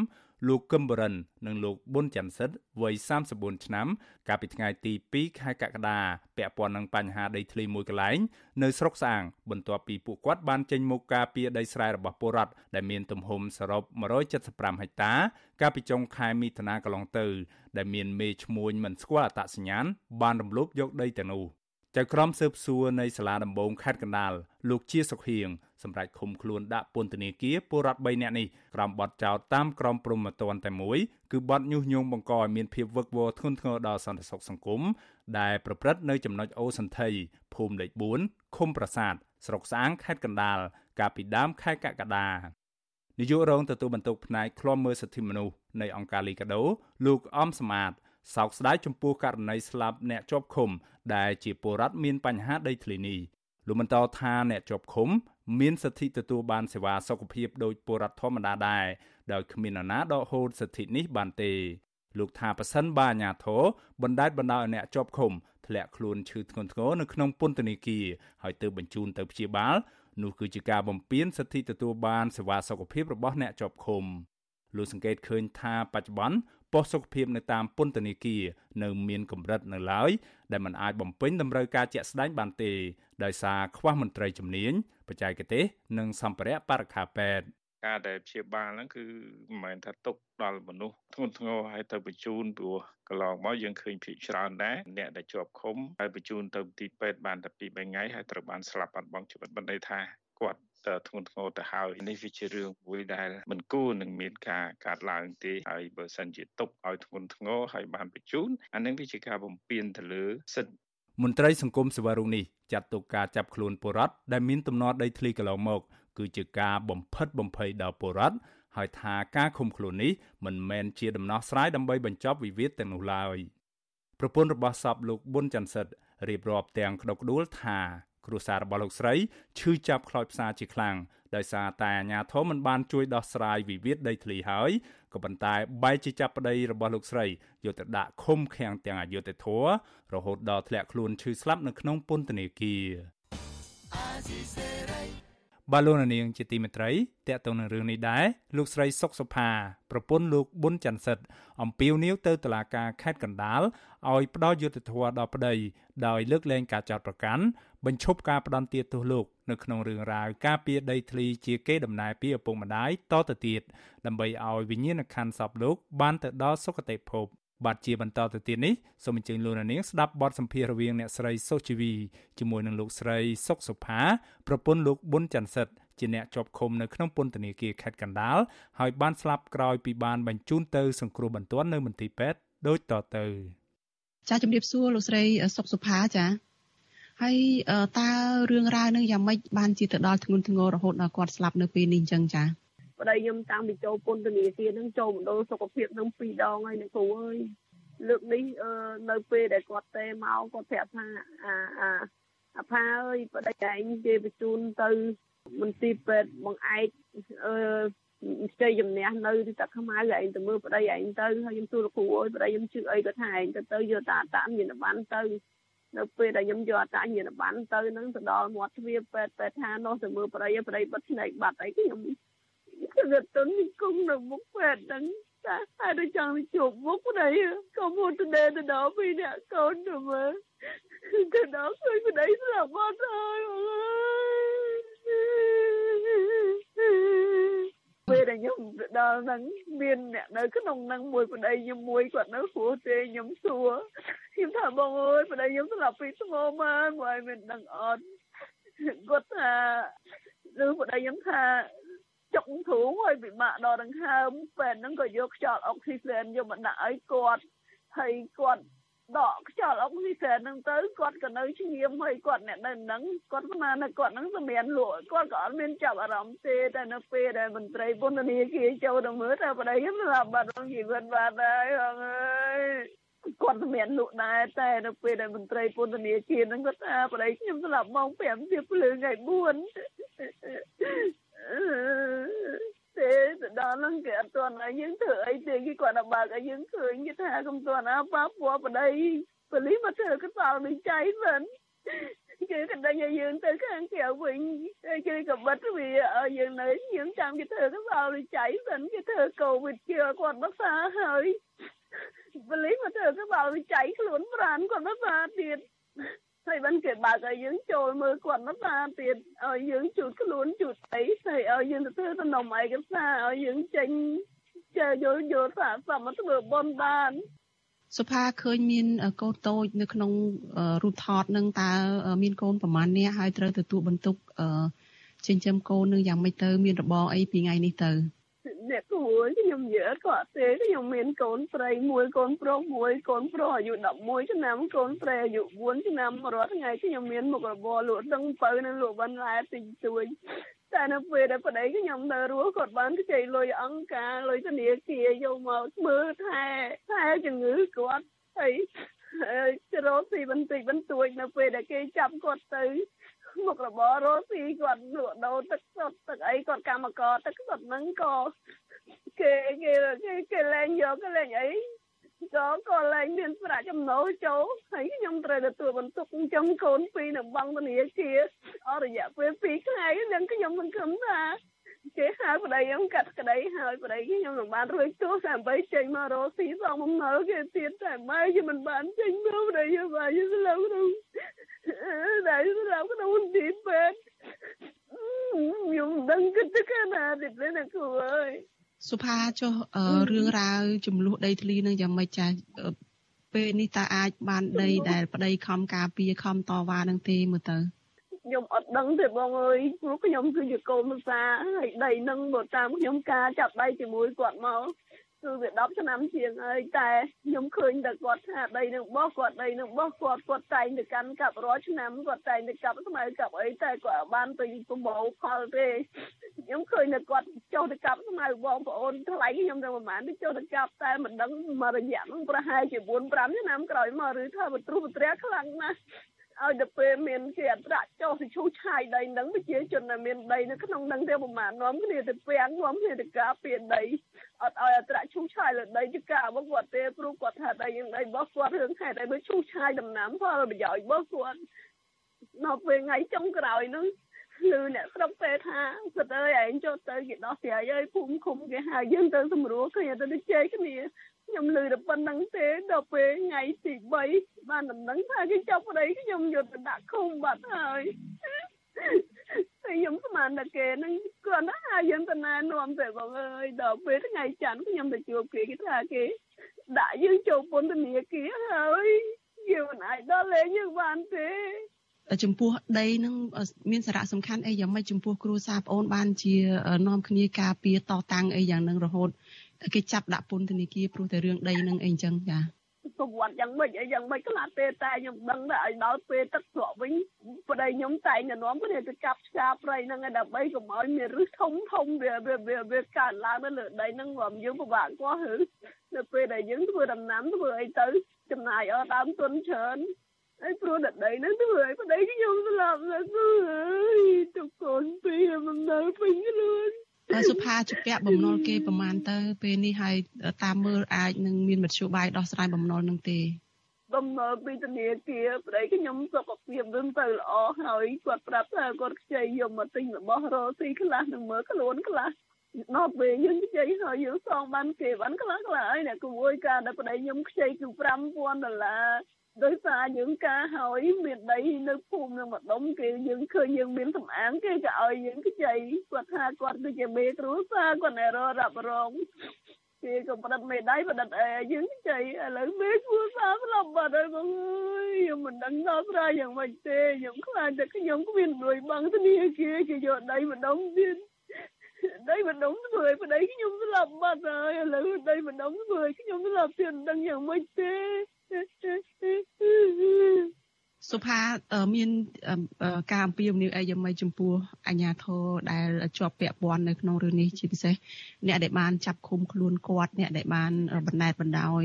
លោកកឹមបរិន និងលោកប៊ុនច័ន្ទសិទ្ធវ័យ34ឆ្នាំ កាលពីថ្ងៃទី2ខែកក្កដាពាក់ព័ន្ធនឹងបញ្ហាដីធ្លីមួយកន្លែងនៅស្រុកស្អាង បន្ទាប់ពីពួកគាត់បានចេញមុខការពីដីស្រែរបស់ពលរដ្ឋដែលមានទំហំសរុប175ហិកតា កាលពីចុងខែមិថុនាកន្លងទៅ ដែលមានមេឈ្មួញមិនស្គាល់អត្តសញ្ញាណបានរំលោភយកដីទាំងនោះ ចៅក្រមស៊ើបសួរនៃសាលាដំបងខេត្តកណ្ដាលលោកជាសុខៀងសម្រាប់ឃុំខ្លួនដាក់ពន្ធនាគារពលរដ្ឋ3នាក់នេះក្រោមបទចោទតាមក្រមព្រហ្មទណ្ឌតែមួយគឺបទញុះញង់បង្កឲ្យមានភាពវឹកវរធ្ងន់ធ្ងរដល់សន្តិសុខសង្គមដែលប្រព្រឹត្តនៅចំណុចអូសន្ធិភូមិលេខ4ឃុំប្រាសាទស្រុកស្អាងខេត្តកណ្ដាលកាលពីដើមខែកក្កដានាយករងទទួលបន្ទុកផ្នែកឃ្លាំមើលសិទ្ធិមនុស្សនៃអង្គការលីកាដូលោកអំសមាត សោកស្ដាយចំពោះករណីស្លាប់អ្នកជាប់ឃុំ ដែលជាពលរដ្ឋមានបញ្ហាដីធ្លីនេះលោកបន្តថាអ្នកជាប់ឃុំ មានសិទ្ធិទទួលបានសេវាសុខភាពដោយពលរដ្ឋធម្មតាដែរដោយគ្មាននរណាដកហូតសិទ្ធិនេះបានទេលោកថាប៉ះសិនបាអាញាធរបណ្ដេតបណ្ដោយឲ្យអ្នកជាប់ឃុំធ្លាក់ខ្លួនឈឺធ្ងន់ធ្ងរនៅក្នុងពន្ធនាគារហើយទើបបញ្ជូនទៅព្យាបាលនោះគឺជាការបំពានសិទ្ធិទទួលបានសេវាសុខភាពរបស់អ្នកជាប់ឃុំលោកសង្កេតឃើញថាបច្ចុប្បន្ន ប៉ុស្តិ៍សុខភាពនៅតាមពន្ធនាគារនៅមានកម្រិតនៅឡើយដែលមិនអាចបំពេញតម្រូវការជាក់ស្ដែងបានទេដោយសារខ្វះមន្ត្រីជំនាញបច្ចេកទេសនិងសម្ភារៈបរិក្ខារពេទ្យការដែលព្យាបាលហ្នឹងគឺមិនមែនថាទុកដល់មនុស្សធ្ងន់ធ្ងរហើយទៅបញ្ជូនព្រោះកន្លងមកយើងឃើញភាគច្រើនដែរអ្នកដែលជាប់ឃុំហើយបញ្ជូនទៅទីពេទ្យបានតែ2 3ថ្ងៃហើយត្រូវបានស្លាប់បាត់បង់ជីវិតបណ្ដេថាគាត់ ធ្ងន់ធ្ងរទៅហើយនេះវាជារឿងមួយដែលមិនគួរនឹងមានការកាត់ឡើងទេហើយបើសិនជាទុកឲ្យធ្ងន់ធ្ងរហើយបានបញ្ជូនអានឹងវាជាការបំពានទៅលើសិទ្ធិមន្ត្រីសង្គមសេវារុងនេះចាត់ទុកការចាប់ខ្លួនពលរដ្ឋដែលមានទំនាស់ដីធ្លីកន្លងមក គឺជាការបំផិតបំភ័យដល់ពលរដ្ឋហើយថាការឃុំខ្លួននេះមិនមែនជាដំណោះស្រាយដើម្បីបញ្ចប់វិវាទទាំងនោះឡើយប្រពន្ធរបស់សពលោកប៊ុនច័ន្ទសិទ្ធរៀបរាប់ទាំងក្តុកក្តួលថា គ្រួសាររបស់លោកស្រីឈឺចាប់ខ្លោចផ្សាជាខ្លាំងដោយសារតែអាញាធមមិនបានជួយដោះស្រាយវិវាទដីធ្លីហើយក៏ប៉ុន្តែបែរជាចាប់ប្តីរបស់លោកស្រីយកទៅដាក់ឃុំឃាំងទាំងអយុធធររហូតដល់ធ្លាក់ខ្លួនឈឺស្លាប់នៅក្នុងពន្ធនាគារ បាឡូណានាងជាទីមេត្រីតកតងនឹងរឿងនេះដែរលោកស្រីសុកសុផាប្រពន្ធលោកប៊ុនច័ន្ទសិទ្ធអំពាវនាវទៅតុលាការខេត្តកណ្ដាលឲ្យផ្ដល់យុត្តិធម៌ដល់ប្តីដោយលើកលែងការចោទប្រកាន់បញ្ឈប់ការផ្ដន់ទាទោសលោកនៅក្នុងរឿងរ៉ាវការពារដីធ្លីជាគេដំណើរពីឪពុកម្ដាយតទៅទៀតដើម្បីឲ្យវិញ្ញាណក្ខន្ធសពលោកបានទៅដល់សុគតិភព បាទជាបន្តទៅទៀតនេះសូមអញ្ជើញលោកនាងស្ដាប់បទសម្ភាសន៍រវាងអ្នកស្រីសុជីវីជាមួយនឹងលោកស្រីសុកសុផាប្រពន្ធលោកប៊ុនច័ន្ទសិទ្ធជាអ្នកជាប់ឃុំនៅក្នុងពន្ធនាគារខេត្តកណ្ដាលហើយបានស្លាប់ក្រោយពីបានបញ្ជូនទៅសង្គ្រោះបន្ទាន់នៅមន្ទីរពេទ្យដូចតទៅចាជំរាបសួរលោកស្រីសុកសុផាចាហើយតើរឿងរ៉ាវនឹងយ៉ាងម៉េចបានជាទៅដល់ធ្ងន់ធ្ងររហូតដល់គាត់ស្លាប់នៅពេលនេះអញ្ចឹងចា ប្តីខ្ញុំតាំងពីចូលពន្ធនាគារហ្នឹងចូលមណ្ឌលសុខភាពហ្នឹងពីរដងហើយអ្នកគ្រូអើយលើកនេះនៅពេលដែលគាត់ទេមកគាត់ប្រាប់ថាអាអាអាផាអើយប្តីឯងគេបញ្ជូនទៅមន្ទីរពេទ្យបងឯកអឺជ័យជំនះនៅទីតាខ្មៅឯងទៅមើលប្តីឯងទៅហើយខ្ញុំសួរលោកគ្រូអើយប្តីខ្ញុំជឿអីគាត់ថាឯងទៅទៅយកតាតាមានបានទៅនៅពេលដែលខ្ញុំយកអតាញ្ញាណប័ណ្ណទៅនឹងទៅដល់មាត់ទ្វារពេទ្យពេទ្យថានោះទៅមើលប្តីប្តីបិទភ្នែកបាត់អីខ្ញុំ គឺទៅគុំនៅមុខពេទ្យហ្នឹងតែហើយទៅចង់ទៅជួបមុខប្តីក៏មកទៅដេទៅដល់ពីអ្នកកូនទៅមើលទៅដល់ឃើញប្តីស្លាប់បាត់ហើយអូយពេលដែលខ្ញុំដល់ហ្នឹងមានអ្នក នៅក្នុងហ្នឹងមួយប្តីខ្ញុំមួយគាត់នៅព្រោះទេខ្ញុំសួរខ្ញុំថាបងអើយប្តីខ្ញុំស្លាប់ពីស្មោមកមកមិនដឹងអត់គាត់ថាឬប្តីខ្ញុំថាចុកធូងហើយពិបាកដល់ដង្ហើមពេលហ្នឹងក៏យកខ្យល់អុកស៊ីហ្សែនយកមកដាក់ឲ្យគាត់ហើយគាត់ដកខ្យល់អុកស៊ីហ្សែនហ្នឹងទៅគាត់ក៏នៅឈាមហើយគាត់អ្នកនៅហ្នឹងគាត់ស្មានថាគាត់ហ្នឹងសម្រាប់លក់គាត់ក៏អត់មានចាប់អារម្មណ៍ទេតែនៅពេលដែលមន្ត្រីពន្ធនាគារចូលទៅមើលថាប្តីខ្ញុំស្លាប់បាត់ក្នុងជីវិតបាត់ហើយបងអើយគាត់មានលក់ដែរតែនៅពេលដែលមន្ត្រីពន្ធនាគារហ្នឹងគាត់ថាប្តីខ្ញុំស្លាប់ម៉ោង5ជាភ្លើងថ្ងៃ4 ទេទៅដល់ហ្នឹងគេអត់ទាន់ឲ្យយើងធ្វើអីទេគេគាត់ទៅបើកឲ្យយើងឃើញគេថាកុំទាន់អើប៉ាពួរប្តីប៉លីមកធ្វើកសលនឹងចៃមិនគេក៏ដេញឲ្យយើងទៅខាងក្រៅវិញគេក៏បិទវាឲ្យយើងនៅយើងចាំគេធ្វើកសលនឹងចៃមិនគេធ្វើកូវីដជាគាត់មកសាហើយប៉លីមកធ្វើកសលនឹងចៃខ្លួនប្រានគាត់មកសាទៀត ហើយបានគេបើកឲ្យយើងចូលមើលគាត់មកតាទៀតឲ្យយើងជូតខ្លួនជូតអីហើយឲ្យយើងទៅធ្វើតំណឯកសារឲ្យយើងចេញចេះយល់យល់ថាសមមកធ្វើបនបានសុផាឃើញមានកូនតូចនៅក្នុងរូបថតនឹងតើមានកូនប្រមាណនេះហើយត្រូវទទួលបន្ទុកចិញ្ចឹមកូននឹងយ៉ាងម៉េចទៅ មានរបងអីពីថ្ងៃនេះទៅ អ្នកគួរខ្ញុំនិយាយគាត់ទេខ្ញុំមានកូនស្រីមួយកូនប្រុសមួយកូនប្រុសអាយុ11ឆ្នាំកូនស្រីអាយុ4ឆ្នាំរាល់ថ្ងៃខ្ញុំមានមុខរបរលក់ដឹងបើនិងលក់បន្លែតិចតួចតែនៅពេលដែលប្តីខ្ញុំនៅរស់គាត់បានខ្ចីលុយអង្គការលុយធនាគារយកមកមើលថែថែជំងឺគាត់ហើយរកស៊ីបន្តិចបន្តួចនៅពេលដែលគេចាប់គាត់ទៅ មុខរបររស់ស៊ីគាត់លក់ដូរទឹកសុទ្ធទឹកអីគាត់កម្មករទឹកសុទ្ធហ្នឹងក៏គេគេគេគេលែងយកគេលែងអីក៏ក៏លែងមានប្រាក់ចំណូលចូលហើយខ្ញុំត្រូវទទួលបន្ទុកចិញ្ចឹមកូនពីរនៅបង់ធនាគារអស់រយៈពេល2ថ្ងៃនឹងខ្ញុំសង្ឃឹមថា គេហៅប្តីខ្ញុំកាត់ក្តីហើយប្តីខ្ញុំនឹងបានរួចទោះដើម្បីចេញមករកស៊ីសងបំណុលគេទៀតតែម៉ែខ្ញុំមិនបានចេញមកប្តីខ្ញុំបានស្លាប់ក្នុងតែស្លាប់ក្នុងទីពេទ្យខ្ញុំដឹងគិតទៅខាងណាទៀតទេណាគ្រូអើយសុផាចុះរឿងរ៉ាវចំនួនដីធ្លីនឹងយ៉ាងម៉េចចាពេលនេះតើអាចបានដីដែលប្តីខំការពារខំតវ៉ានឹងទេមើលទៅ ខ្ញុំអត់ដឹងទេបងអើយព្រោះខ្ញុំគឺជាកូនភាសាហើយដីនឹងមកតាមខ្ញុំការចាប់ដៃជាមួយគាត់មកគឺវា10ឆ្នាំជាងហើយតែខ្ញុំឃើញតែគាត់ថាដីនឹងបោះគាត់ដីនឹងបោះគាត់គាត់តែងទៅកាន់កាប់រាល់ឆ្នាំគាត់តែងទៅកាប់ស្មៅកាប់អីតែគាត់បានទៅប្រមូលផលទេខ្ញុំឃើញតែគាត់ចុះទៅកាប់ស្មៅបងប្អូនថ្លៃខ្ញុំទៅប្រហែលទៅចុះទៅកាប់តែមិនដឹងមករយៈហ្នឹងប្រហែលជា4 5ឆ្នាំក្រោយមកឬថាបទ្រុះបត្រាខ្លាំងណាស់ ឲ្យទៅពេលមានគេអត្រាចុះទៅឈូសឆាយដីហ្នឹងប្រជាជនដែលមានដីនៅក្នុងហ្នឹងទេប្រហែលនាំគ្នាទៅពាំងនាំគ្នាទៅការពារដីអត់ឲ្យអត្រាឈូសឆាយលើដីចការបស់គាត់ទេព្រោះគាត់ថាដីយ៉ាងដីរបស់គាត់រឿងហេតុអីមើលឈូសឆាយដំណាំផលប្រយោជន៍របស់គាត់នៅពេលថ្ងៃចុងក្រោយហ្នឹងឮអ្នកស្រុកទេថាសិតអើយឯងចូលទៅគេដោះស្រាយឲ្យភូមិឃុំគេហៅយើងទៅសម្រួលគ្នាទៅជជែកគ្នា ខ្ញុំឮតែប៉ុណ្្នឹងទេដល់ពេលថ្ងៃទី3បានដំណឹងថាគេចាប់ប្តីខ្ញុំយកទៅដាក់ឃុំបាត់ហើយតែខ្ញុំស្មានតែគេនឹងគាត់ណាយើងទៅណែនាំទៅបងអើយដល់ពេលថ្ងៃច័ន្ទខ្ញុំទៅជួបគេគេថាគេដាក់យើងចូលពន្ធនាគារហើយយើងមិនអាចដល់លេងយើងបានទេចំពោះដីនឹងមានសារៈសំខាន់អីយ៉ាងម៉េចចំពោះគ្រួសារប្អូនបានជានាំគ្នាការពារតតាំងអីយ៉ាងនឹងរហូត គេចាប់ដាក់ពន្ធនាគារព្រោះតែរឿងដីនឹងអីចឹងចាប្រវត្តិយ៉ាងម៉េចអីយ៉ាងម៉េចខ្លះទេតែខ្ញុំដឹងតែឲ្យដល់ពេលទឹកស្រកវិញប្តីខ្ញុំតែងតែនាំគ្នាទៅកាប់ឆ្កាព្រៃហ្នឹងឲ្យដើម្បីកុំឲ្យមានរឹសធំធំវាវាវាកើតឡើងនៅលើដីហ្នឹងរំយើងពិបាកកោះឬនៅពេលដែលយើងធ្វើដំណាំធ្វើអីទៅចំណាយអត់ដើមទុនច្រើនហើយព្រោះតែដីហ្នឹងធ្វើឲ្យប្តីខ្ញុំស្លាប់ណាស់គឺអើយទុកកូនពីរមិននៅពេញខ្លួនហើយ សុផាជពាក់បំណុលគេប្រមាណទៅ ពេលនេះហើយតាមមើលអាចនឹងមានមធ្យោបាយដោះស្រាយបំណុលនឹងទេបំណុលពីធនាគារប្តីខ្ញុំសុខភាពនឹងទៅល្អហើយគាត់ប្រាប់ថាគាត់ខ្ចីយកមកទិញរបស់រស់ស៊ីខ្លះនឹងមើលខ្លួនខ្លះដល់ពេលយើងខ្ចីហើយយើងសងបានគេបានខ្លះខ្លះហើយអ្នកគួយការដែលប្តីខ្ញុំខ្ចីគឺ5000ដុល្លារ ដោយសារយើងការហើយមានដីនៅភូមិនឹងម្ដុំគេយើងឃើញយើងមានសំអាងគេក៏ឲ្យយើងខ្ចីគាត់ថាគាត់គឺជាមេគ្រួសារគាត់នៅរករ៉ាប់រងគេក៏ប្រឌិតមេដៃប្រឌិតអេយើងខ្ចីឥឡូវមេគ្រួសារស្លាប់បាត់ហើយបងអើយខ្ញុំមិនដឹងដល់ស្រាយយ៉ាងម៉េចទេខ្ញុំខ្លាចតែខ្ញុំគ្មានលុយបង់ធនាគារគេយកដីម្ដុំទៀតដីម្ដុំធ្វើឲ្យប្តីខ្ញុំស្លាប់បាត់ហើយឥឡូវដីម្ដុំធ្វើឲ្យខ្ញុំស្លាប់ទៀតមិនដឹងយ៉ាងម៉េចទេ សុផាមានការអំពាវនាវអីយ៉ាងម៉េចចំពោះអាជ្ញាធរដែលជាប់ពាក់ព័ន្ធនៅក្នុងរឿងនេះជាពិសេសអ្នកដែលបានចាប់ឃុំខ្លួនគាត់អ្នកដែលបានបណ្ដេតបណ្ដោយ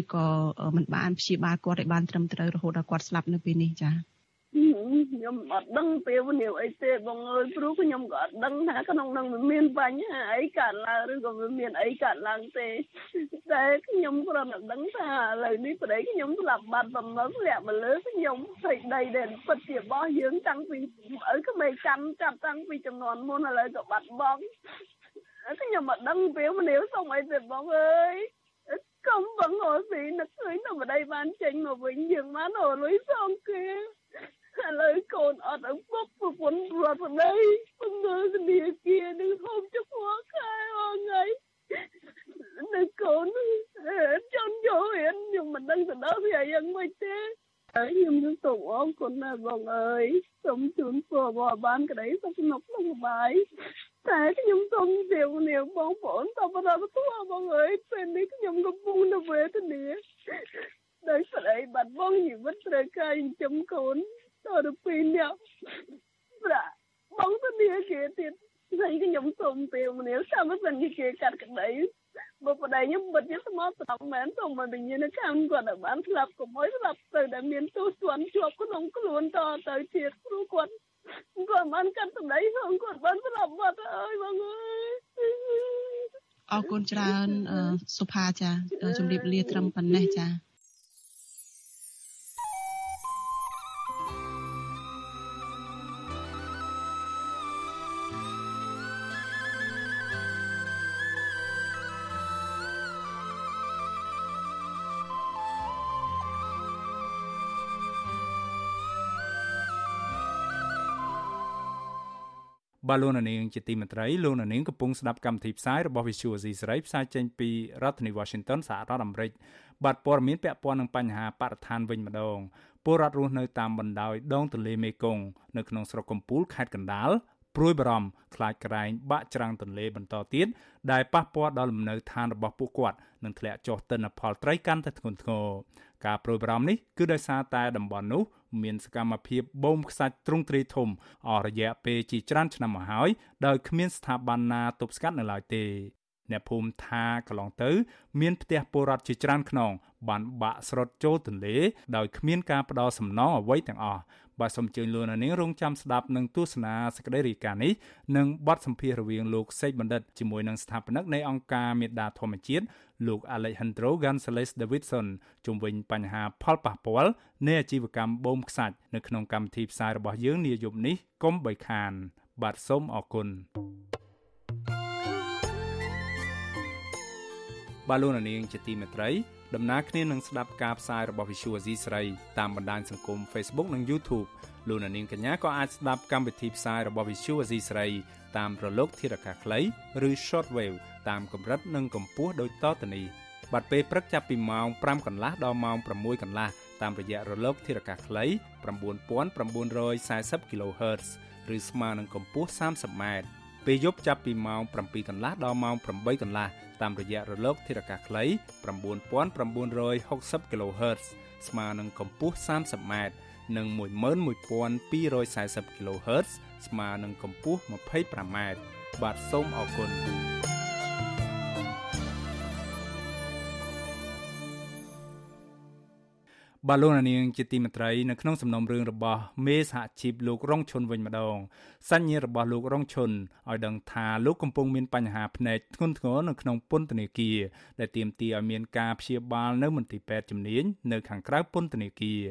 ឬក៏មិនបានព្យាបាលគាត់ឲ្យបានត្រឹមត្រូវរហូតដល់គាត់ស្លាប់នៅពេលនេះចា៎ ខ្ញុំអត់ដឹងពេលវេលាអីទេបងអើយព្រោះខ្ញុំក៏អត់ដឹងថាក្នុងនឹងមានបញ្ហាអីកើតឡើងឬក៏វាមានអីកើតឡើងទេតែខ្ញុំគ្រាន់តែដឹងថាឥឡូវនេះប្តីខ្ញុំស្លាប់បាត់បំណងលាក់មកលើខ្ញុំស្រីដីដែលពិតជារបស់យើងតាំងពីឪក្មេងចាំចាប់តាំងពីចំនួនមុនឥឡូវក៏បាត់បង់ខ្ញុំអត់ដឹងពេលវេលាសុំអីទេបងអើយកុំបងអើយពីនឹកឃើញតែប្តីបានចេញមកវិញយើងបានអលុយសងគេ ឥឡូវកូនអត់ឪពុកប្រពន្ធរត់ប្តីពងើធនាគារនឹងហូបចុកមកខែអងថ្ងៃនៅកូនចង់យករៀនខ្ញុំមិនដឹងទៅដល់វាយ៉ាងម៉េចទេហើយខ្ញុំនឹងសូមអរគុណណាស់បងអើយសូមជូនពរបងបានក្តីសុខស្នុកសុខបាយតែខ្ញុំសូមជម្រាបលាបងប្អូនតបដល់ទៅបងអើយពេលនេះខ្ញុំកំពុងនៅវេទនាដោយស្រីបាត់បង់ជីវិតត្រូវការចិញ្ចឹមកូន ទៅពីរនាក់ប្រាក់បងទៅនេះគេទៀតហើយខ្ញុំសុំពេលម្នាក់តាមមិនគេកាត់ក្តីបើប្តីខ្ញុំបិទជាស្មោះត្រង់មែនសូមមកវិញ្ញាណកម្មគាត់ឲ្យបានស្លាប់កុំឲ្យស្លាប់ទៅដែលមានទោសទណ្ឌជាប់ក្នុងខ្លួនតទៅទៀតព្រោះគាត់គាត់បានកាត់សម្ដីផងគាត់បានស្លាប់បាត់អើយបងអើយអរគុណច្រើនសុផាចាជម្រាបលាត្រឹមប៉ុណ្ណេះចា បាទលោកនាងជាទីមេត្រីលោកនាងកំពុងស្ដាប់កម្មវិធីផ្សាយរបស់ Visual Asia សេរីផ្សាយចេញពីរដ្ឋធានី Washington សហរដ្ឋអាមេរិកបាទព័ត៌មានពាក់ព័ន្ធនឹងបញ្ហាបរិស្ថានវិញម្ដងពលរដ្ឋរស់នៅតាមបណ្ដោយដងទន្លេមេគង្គនៅក្នុងស្រុកកំពូលខេត្តកណ្ដាលព្រួយបារម្ភខ្លាចក្រែងបាក់ច្រាំងទន្លេបន្តទៀតដែលប៉ះពាល់ដល់លំនៅឋានរបស់ពួកគាត់និងធ្លាក់ចុះទិន្នផលត្រីកាន់តែធ្ងន់ធ្ងរការព្រួយបារម្ភនេះគឺដោយសារតែតំបន់នោះមានសកម្មភាពបូមខ្សាច់ទ្រង់ទ្រាយធំអស់រយៈពេលជាច្រើនឆ្នាំមកហើយដោយគ្មានស្ថាប័នណាទប់ស្កាត់នៅឡើយទេអ្នកភូមិថាកន្លងទៅ មានផ្ទះពលរដ្ឋជាច្រើនខ្នងបានបាក់ស្រុតចូលទន្លេដោយគ្មានការផ្ដល់សំណងអ្វីទាំងអស់បាទសូមជើញលោកនាងរងចាំស្ដាប់នឹងទស្សនាសេចក្តីរាយការណ៍នេះនិងបទសម្ភាសន៍រវាងលោកសេកបណ្ឌិតជាមួយនឹងស្ថាបនិកនៃអង្គការមេដាធម្មជាតិ លោក Alejandro Gonzalez Davidson ជុំវិញបញ្ហាផលប៉ះពាល់នៃអាជីវកម្មបូមខ្សាច់នៅក្នុងកម្មវិធីផ្សាយរបស់យើងនាយប់នេះកុំបីខាន បាទសូមអរគុណបាទលោកនាងជាទីមេត្រី ដំណើរគ្នានឹងស្ដាប់ការផ្សាយរបស់ Visual Asia ស្រីតាមបណ្ដាញសង្គម Facebook និង YouTube លោកនាងកញ្ញាក៏អាចស្ដាប់កម្មវិធីផ្សាយរបស់ Visual Asia ស្រីតាមរលកធារកាសខ្លីឬ Shortwave តាមកម្រិតនិងកម្ពស់ដូចតទៅនេះបាត់ពេលព្រឹកចាប់ពីម៉ោង5កន្លះដល់ម៉ោង6កន្លះតាមរយៈរលកធារកាសខ្លី9940 kHz ឬស្មើនឹងកម្ពស់ 30m ពេលយប់ចាប់ពីម៉ោង7កន្លះដល់ម៉ោង8កន្លះតាមរយៈរលកធារកាសខ្លី9960 kHz ស្មើនឹងកម្ពស់ 30m និង11240 kHz ស្មើនឹងកម្ពស់ 25m បាទសូមអរគុណ បាទលោកនាងជាទីមេត្រីនៅក្នុងសំណុំរឿងរបស់មេសហជីពលោករងឈុនវិញម្ដងសញ្ញារបស់លោករងឈុនឲ្យដឹងថាលោកកំពុងមានបញ្ហាភ្នែកធ្ងន់ធ្ងរនៅក្នុងពន្ធនាគារដែលទាមទារឲ្យមានការព្យាបាលនៅមន្ទីរពេទ្យជំនាញនៅខាងក្រៅពន្ធនាគារ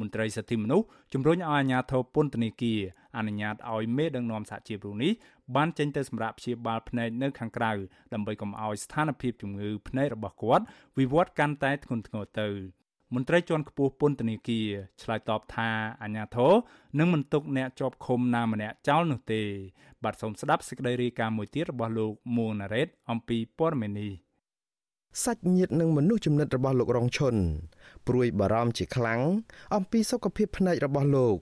មន្ត្រីសិទ្ធិមនុស្សជំរុញឲ្យអាជ្ញាធរពន្ធនាគារអនុញ្ញាតឲ្យមេដឹកនាំសហជីពរូបនេះបានចេញទៅសម្រាប់ព្យាបាលភ្នែកនៅខាងក្រៅដើម្បីកុំឲ្យស្ថានភាពជំងឺភ្នែករបស់គាត់វិវត្តកាន់តែធ្ងន់ធ្ងរទៅ មន្ត្រីជាន់ខ្ពស់ពន្ធនាគារឆ្លើយតបថាអាញាធរនឹងមិនទុកអ្នកជាប់ឃុំណាម្នាក់ចោលនោះទេ បាទសូមស្ដាប់សេចក្តីរាយការណ៍មួយទៀតរបស់លោកមួងណារ៉េតអំពីព័ត៌មាននេះសាច់ញាតិនិងមនុស្សចំណិតរបស់លោករងឈុនព្រួយបារម្ភជាខ្លាំងអំពីសុខភាពភ្នែករបស់លោក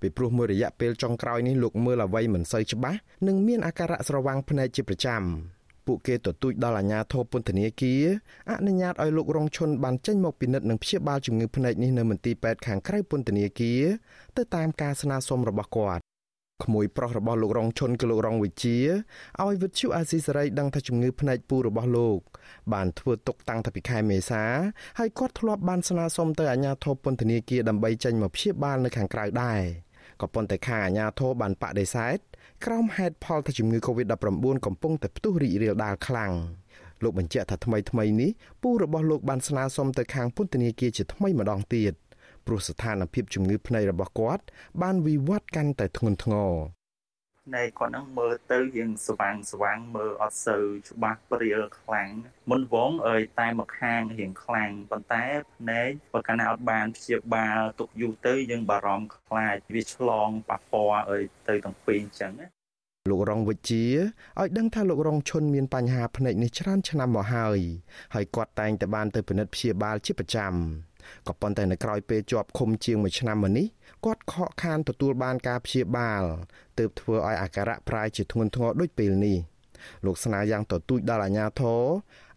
ពីព្រោះមួយរយៈពេលចុងក្រោយនេះលោកមើលអ្វីមិនសូវច្បាស់និងមានអាការៈស្រវាំងភ្នែកជាប្រចាំ ពួកគេទទូចដល់អាជ្ញាធរពន្ធនាគារអនុញ្ញាតឲ្យលោករងឈុនបានចេញមកពិនិត្យនិងព្យាបាលជំងឺភ្នែកនេះនៅមន្ទីរពេទ្យខាងក្រៅពន្ធនាគារទៅតាមការស្នើសុំរបស់គាត់ក្មួយប្រុសរបស់លោករងឈុនគឺលោករងវិជាឲ្យវិទ្យុអាស៊ីសេរីដឹងថាជំងឺភ្នែកពូរបស់លោក បានធ្វើទុកតាំងពីខែមេសាហើយគាត់ធ្លាប់បានស្នើសុំទៅអាជ្ញាធរពន្ធនាគារដើម្បីចេញមកព្យាបាលនៅខាងក្រៅដែរក៏ប៉ុន្តែខាងអាជ្ញាធរបានបដិសេធ ក្រោមហេតុផលថាជំងឺ Covid-19 កំពុងតែផ្ទុះរីករាលដាលខ្លាំងលោកបញ្ជាក់ថាថ្មីថ្មីនេះពូរបស់លោកបានស្នើសុំទៅខាងពន្ធនាគារជាថ្មីម្ដងទៀតព្រោះស្ថានភាពជំងឺភ្នែករបស់គាត់បានវិវត្តកាន់តែធ្ងន់ធ្ងរ ភ្នែកគាត់ហ្នឹងមើលទៅរៀងស្វាងស្វាងមើលអត់សូវច្បាស់ព្រាលខ្លាំងមុនវងអើយតែមួយខាងរៀងខ្លាំងប៉ុន្តែភ្នែកបើកាលណាអត់បានព្យាបាលទុកយូរទៅយើងបារម្ភខ្លាចវាឆ្លងប៉ះពាល់អើយទៅទាំងពីរអញ្ចឹងណាលោករងវិជាឲ្យដឹងថាលោករងឈុនមានបញ្ហាភ្នែកនេះច្រើនឆ្នាំមកហើយហើយគាត់តែងតែបានទៅពិនិត្យព្យាបាលជាប្រចាំក៏ប៉ុន្តែនៅក្រោយពេលជាប់ឃុំជាង1ឆ្នាំមកនេះ គាត់ខកខានទទួលបានការព្យាបាលទើបធ្វើឲ្យអាការៈប្រាយជាធ្ងន់ធ្ងរដូចពេលនេះលោកស្នើយ៉ាងទទូចដល់អាជ្ញាធរ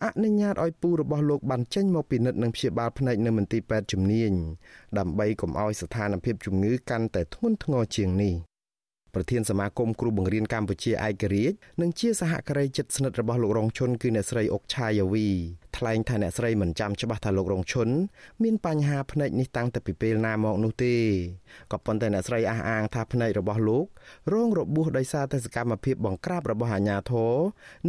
អនុញ្ញាតឲ្យពូរបស់លោកបានចេញមកពិនិត្យនិងព្យាបាលភ្នែកនៅមន្ទីរពេទ្យជំនាញដើម្បីកុំឲ្យស្ថានភាពជំងឺកាន់តែធ្ងន់ធ្ងរជាងនេះ ប្រធានសមាគមគ្រូបង្រៀនកម្ពុជាឯករាជ្យនិងជាសហការីជិតស្និទ្ធរបស់លោករងឈុនគឺអ្នកស្រីអុកឆាយាវីថ្លែងថាអ្នកស្រីមិនចាំច្បាស់ថាលោករងឈុនមានបញ្ហាភ្នែកនេះតាំងតែពីពេលណាមកនោះទេក៏ប៉ុន្តែអ្នកស្រីអះអាងថាភ្នែករបស់លោករងរបួសដោយសារតែសកម្មភាពបង្ក្រាបរបស់អាជ្ញាធរ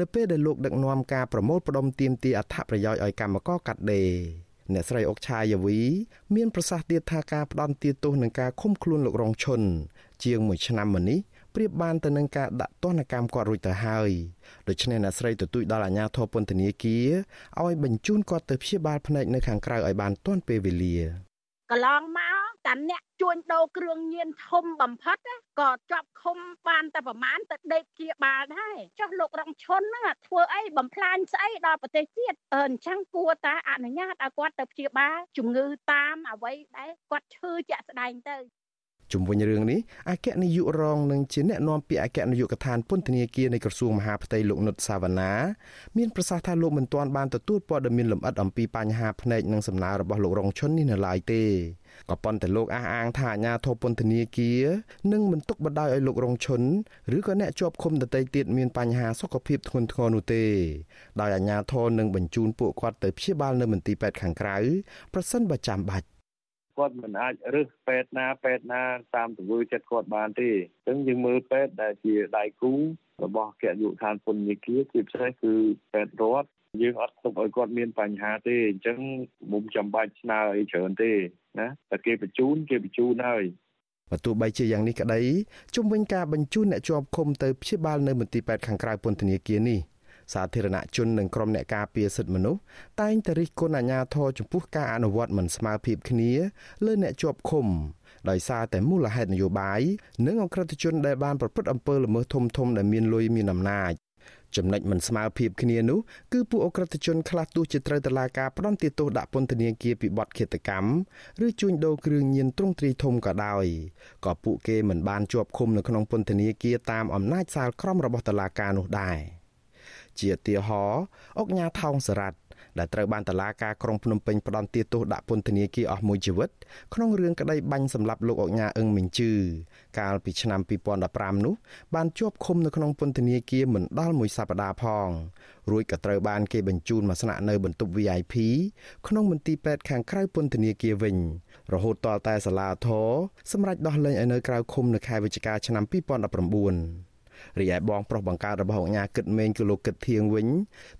នៅពេលដែលលោកដឹកនាំការប្រមូលផ្ដុំទាមទារអត្ថប្រយោជន៍ឲ្យកម្មករកាត់ដេរអ្នកស្រីអុកឆាយាវី មានប្រសាសន៍ទៀតថាការផ្ដន់ទាទោសនឹងការឃុំខ្លួនលោករងឈុន ជាង1ឆ្នាំមកនេះប្រៀបបានទៅនឹងការដាក់ទណ្ឌកម្មគាត់រួចទៅហើយដូច្នេះអ្នកស្រីទទូចដល់អាជ្ញាធរពន្ធនាគារឲ្យបញ្ជូនគាត់ទៅព្យាបាលភ្នែកនៅខាងក្រៅឲ្យបានទាន់ពេលវេលាកន្លងមកតាអ្នកជួញដូរគ្រឿងញៀនធំបំផុតក៏ជាប់ឃុំបានតែប្រមាណទៅដេកជាបាលដែរចុះលោករងឈុនហ្នឹងធ្វើអីបំផ្លាញស្អីដល់ប្រទេសជាតិអញ្ចឹងគួរតាអនុញ្ញាតឲ្យគាត់ទៅព្យាបាលជំងឺតាមអ្វីដែលគាត់ឈឺជាក់ស្ដែងទៅ ជុំវិញរឿងនេះអគ្គនាយករងនឹងជាអ្នកនាំពាក្យអគ្គនាយកដ្ឋានពន្ធនាគារនៃក្រសួងមហាផ្ទៃលោកនុតសាវណ្ណាមានប្រសាសន៍ថាលោកមិនទាន់បានទទួលព័ត៌មានលម្អិតអំពីបញ្ហាភ្នែកនិងសំណើរបស់លោករងឈុននេះនៅឡើយទេក៏ប៉ុន្តែលោកអះអាងថាអាជ្ញាធរពន្ធនាគារនឹងមិនទុកបណ្តោយឲ្យលោករងឈុនឬក៏អ្នកជាប់ឃុំដទៃទៀតមានបញ្ហាសុខភាពធ្ងន់ធ្ងរនោះទេដោយអាជ្ញាធរនឹងបញ្ជូនពួកគាត់ទៅព្យាបាលនៅមន្ទីរពេទ្យខាងក្រៅប្រសិនបើចាំបាច់ គាត់មិនអាចរើសពេទ្យណាពេទ្យណាតាមទង្វើចិត្តគាត់បានទេអញ្ចឹងយើងមើលពេទ្យដែលជាដៃគូរបស់គណៈយុឋានពន្ធនាគារជាពិសេសគឺពេទ្យរដ្ឋយើងអត់ទុកឲ្យគាត់មានបញ្ហាទេអញ្ចឹងមុំចាំបាច់ស្នើអីច្រើនទេណាតែគេបញ្ជូនគេបញ្ជូនហើយបើទោះបីជាយ៉ាងនេះក្តីជំវិញការបញ្ជូនអ្នកជាប់ឃុំទៅព្យាបាលនៅមន្ទីរពេទ្យខាងក្រៅពន្ធនាគារនេះ សាធារណជននិងក្រុមអ្នកការពារសិទ្ធិមនុស្សតែងតែរិះគន់អាជ្ញាធរចំពោះការអនុវត្តមិនស្មើភាពគ្នាលើអ្នកជាប់ឃុំដោយសារតែមូលហេតុនយោបាយនិងអក្រិតជនដែលបានប្រព្រឹត្តអំពើល្មើសធំធំដែលមានលុយមានអំណាចចំណុចមិនស្មើភាពគ្នានោះគឺពួកអក្រិតជនខ្លះទោះជាត្រូវតឡាការផ្ដន់ទោសដាក់ពន្ធនាគារពីបទឃាតកម្មឬជួញដូរគ្រឿងញៀនទ្រង់ទ្រីធំក៏ដោយក៏ពួកគេមិនបានជាប់ឃុំនៅក្នុងពន្ធនាគារតាមអំណាចសាលក្រមរបស់តឡាការនោះដែរ។ ជាឧទាហរណ៍អុកញ៉ាថោងសារ៉ាត់ដែលត្រូវបានតឡាការក្រុងភ្នំពេញផ្ដន្ទាទោសដាក់ពន្ធនាគារអស់មួយជីវិតក្នុងរឿងក្តីបាញ់សម្លាប់លោកអុកញ៉ាអឹងមីងជឺកាលពីឆ្នាំ2015នោះបានជាប់ឃុំនៅក្នុងពន្ធនាគារមិនដល់មួយសប្តាហ៍ផងរួចក៏ត្រូវបានគេបញ្ជូនមកស្នាក់នៅបន្ទប់ VIP ក្នុងមន្ទីរពេទ្យខាងក្រៅពន្ធនាគារវិញរហូតទាល់តែសាលាធរសម្រេចដោះលែងឲ្យនៅក្រៅឃុំនៅខែវិច្ឆិកាឆ្នាំ2019 រីឯបងប្រុសបង្កើតរបស់អង្គការគិតមេងគឺលោកគិតធៀងវិញ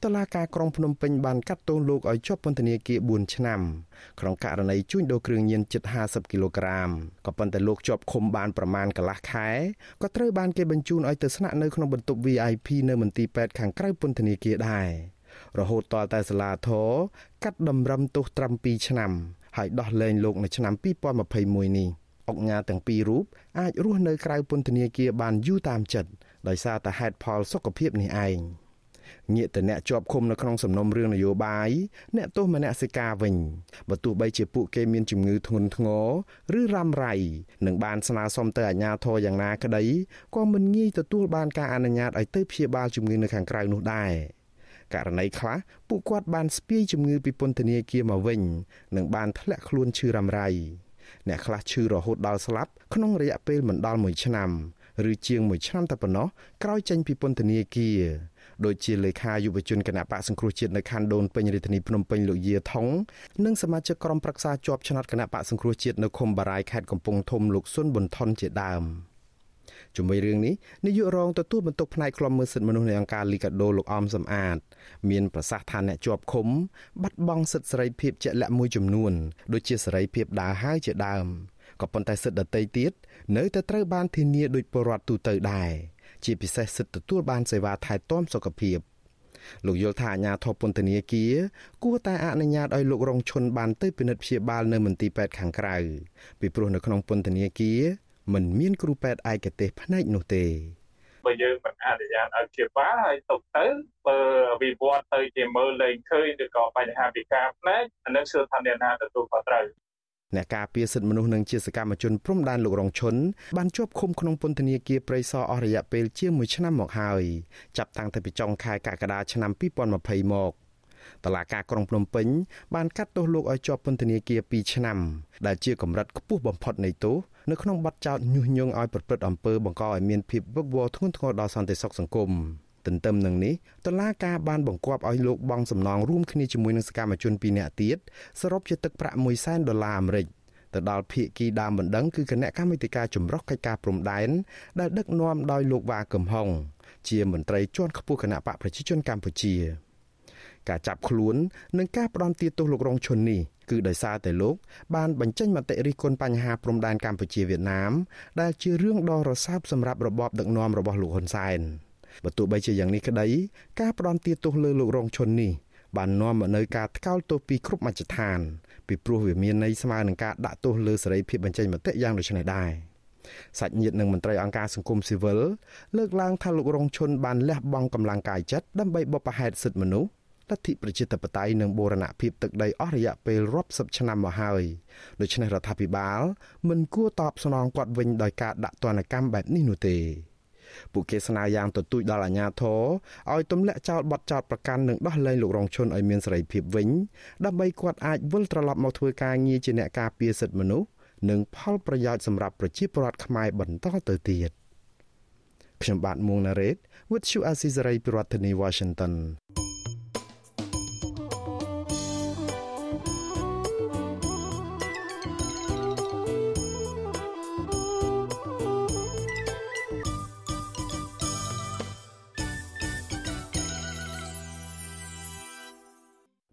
តឡាការក្រុងភ្នំពេញបានកាត់ទោសលោកឲ្យជាប់ពន្ធនាគារ4ឆ្នាំក្នុងករណីជួញដូរគ្រឿងញៀនជិត50គីឡូក្រាមក៏ប៉ុន្តែលោកជាប់ឃុំបានប្រមាណកន្លះខែក៏ត្រូវបានគេបញ្ជូនឲ្យទៅស្នាក់នៅក្នុងបន្ទប់ VIP នៅមន្ទីរពេទ្យខាងក្រៅពន្ធនាគារដែររហូតតតែសាលាធរកាត់តម្រឹមទោសត្រឹម2ឆ្នាំហើយដោះលែងលោកនៅឆ្នាំ2021នេះអង្គការទាំងពីររូបអាចរស់នៅក្រៅពន្ធនាគារបានយូរតាមចិត្ត ដោយសារតែហេតុផលសុខភាពនេះឯងងាកទៅអ្នកជាប់ឃុំនៅក្នុងសំណុំរឿងនយោបាយអ្នកទោសមនសិការវិញបើទោះបីជាពួកគេមានជំងឺធ្ងន់ធ្ងរឬរ៉ាំរ៉ៃនឹងបានស្នើសុំទៅអាជ្ញាធរយ៉ាងណាក្តីក៏មិនងាយទទួលបានការអនុញ្ញាតឲ្យទៅព្យាបាលជំងឺនៅខាងក្រៅនោះដែរករណីខ្លះពួកគាត់បានស្ពាយជំងឺពីពន្ធនាគារមកវិញនិងបានធ្លាក់ខ្លួនឈឺរ៉ាំរ៉ៃអ្នកខ្លះឈឺរហូតដល់ស្លាប់ក្នុងរយៈពេលមិនដល់1ឆ្នាំ ឬជាង1ឆ្នាំតែប៉ុណ្ណោះក្រោយចេញពីពន្ធនាគារដោយជាលេខាយុវជនគណៈបកសង្គ្រោះជាតិនៅខណ្ឌដូនពេញរាជធានីភ្នំពេញលោកយាថុងនិងសមាជិកក្រុមប្រឹក្សាជាប់ឆ្នោតគណៈបកសង្គ្រោះជាតិនៅឃុំបារាយខេត្តកំពង់ធំលោកស៊ុនប៊ុនថនជាដើមជាមួយរឿងនេះនាយករងទទួលបន្ទុកផ្នែកខ្លំមើលសិទ្ធិមនុស្សនៃអង្គការលីកាដូលោកអមសំអាត មានប្រសាសន៍ថាអ្នកជាប់ឃុំបាត់បង់សិទ្ធិសេរីភាពជាក់លាក់មួយចំនួនដូចជាសេរីភាពដើរហើរជាដើម ក៏ប៉ុន្តែសិទ្ធិដទៃទៀតនៅតែត្រូវបានធានាដោយពលរដ្ឋទូទៅដែរជាពិសេសសិទ្ធិទទួលបានសេវាថែទាំសុខភាពលោកយល់ថាអាញាធរពន្ធនាគារគួរតែអនុញ្ញាតឲ្យលោករងឈុនបានទៅពិនិត្យព្យាបាលនៅមន្ទីរពេទ្យខាងក្រៅពីព្រោះនៅក្នុងពន្ធនាគារមិនមានគ្រូពេទ្យឯកទេសផ្នែកនោះទេបើយើងមិនអនុញ្ញាតឲ្យព្យាបាលហើយទុកទៅបើវិវត្តទៅជាមើលលែងឃើញឬក៏បញ្ហាពិការផ្នែកអានឹងគឺថាអ្នកណាទទួលខុសត្រូវ អ្នកការពារសិទ្ធិមនុស្សនិងជាសកម្មជនព្រំដែនលោករងឈុនបានជាប់ឃុំក្នុងពន្ធនាគារព្រៃសរអស់រយៈពេលជាង1ឆ្នាំមកហើយចាប់តាំងពីចុងខែកក្កដាឆ្នាំ2020មកតឡាការក្រុងភ្នំពេញបានកាត់ទោសលោកឲ្យជាប់ពន្ធនាគារ2ឆ្នាំដែលជាកម្រិតខ្ពស់បំផុតនៃទោសនៅក្នុងបទចោទញុះញង់ឲ្យប្រព្រឹត្តអំពើបង្កឲ្យមានភាពវឹកវរធ្ងន់ធ្ងរដល់សន្តិសុខសង្គម ទន្ទឹមនឹងនេះតឡាការបានបង្គាប់ឲ្យលោកបង់សំណងរួមគ្នាជាមួយនឹងសកម្មជន2នាក់ទៀតសរុបជាទឹកប្រាក់1សែនដុល្លារអាមេរិកទៅដល់ភៀកគីដើមបណ្ដឹងគឺគណៈកម្មាធិការចម្រុះកិច្ចការព្រំដែនដែលដឹកនាំដោយលោកវ៉ាកឹមហុងជាមន្ត្រីជាន់ខ្ពស់គណៈបកប្រជាជនកម្ពុជាការចាប់ខ្លួននិងការផ្ដន់ទាទោសលោករងឈុននេះគឺដោយសារតែលោកបានបញ្ចេញមតិរិះគន់បញ្ហាព្រំដែនកម្ពុជាវៀតណាមដែលជារឿងដ៏រសើបសម្រាប់របបដឹកនាំរបស់លោកហ៊ុនសែន បើទោះបីជាយ៉ាងនេះក្តីការផ្ដន់ទាទោសលើលោករងឈុននេះបាននាំមកនូវការថ្កោលទោសពីគ្រប់មជ្ឈដ្ឋានពីព្រោះវាមានន័យស្មើនឹងការដាក់ទោសលើសេរីភាពបញ្ចេញមតិយ៉ាងដូចនេះដែរសាច់ញាតិនិងមន្ត្រីអង្គការសង្គមស៊ីវិលលើកឡើងថាលោករងឈុនបានលះបង់កម្លាំងកាយចិត្តដើម្បីបបផហេតុសិទ្ធិមនុស្សលទ្ធិប្រជាធិបតេយ្យនិងបូរណភាពទឹកដីអស់រយៈពេលរាប់សិបឆ្នាំមកហើយដូច្នេះរដ្ឋាភិបាលមិនគួរតបស្នងគាត់វិញដោយការដាក់ទណ្ឌកម្មបែបនេះនោះទេ ពួកគេស្នើយ៉ាងទទូចដល់អាជ្ញាធរឲ្យទម្លាក់ចោលបទចោទប្រកាន់និងដោះលែងលោករងឈុនឲ្យមានសេរីភាពវិញដើម្បីគាត់អាចវិលត្រឡប់មកធ្វើការងារជាអ្នកការពារសិទ្ធិមនុស្សនិងផលប្រយោជន៍សម្រាប់ប្រជាពលរដ្ឋខ្មែរបន្តទៅទៀតខ្ញុំបាទមួងណារ៉េត With you Azizari ពីរដ្ឋធានី Washington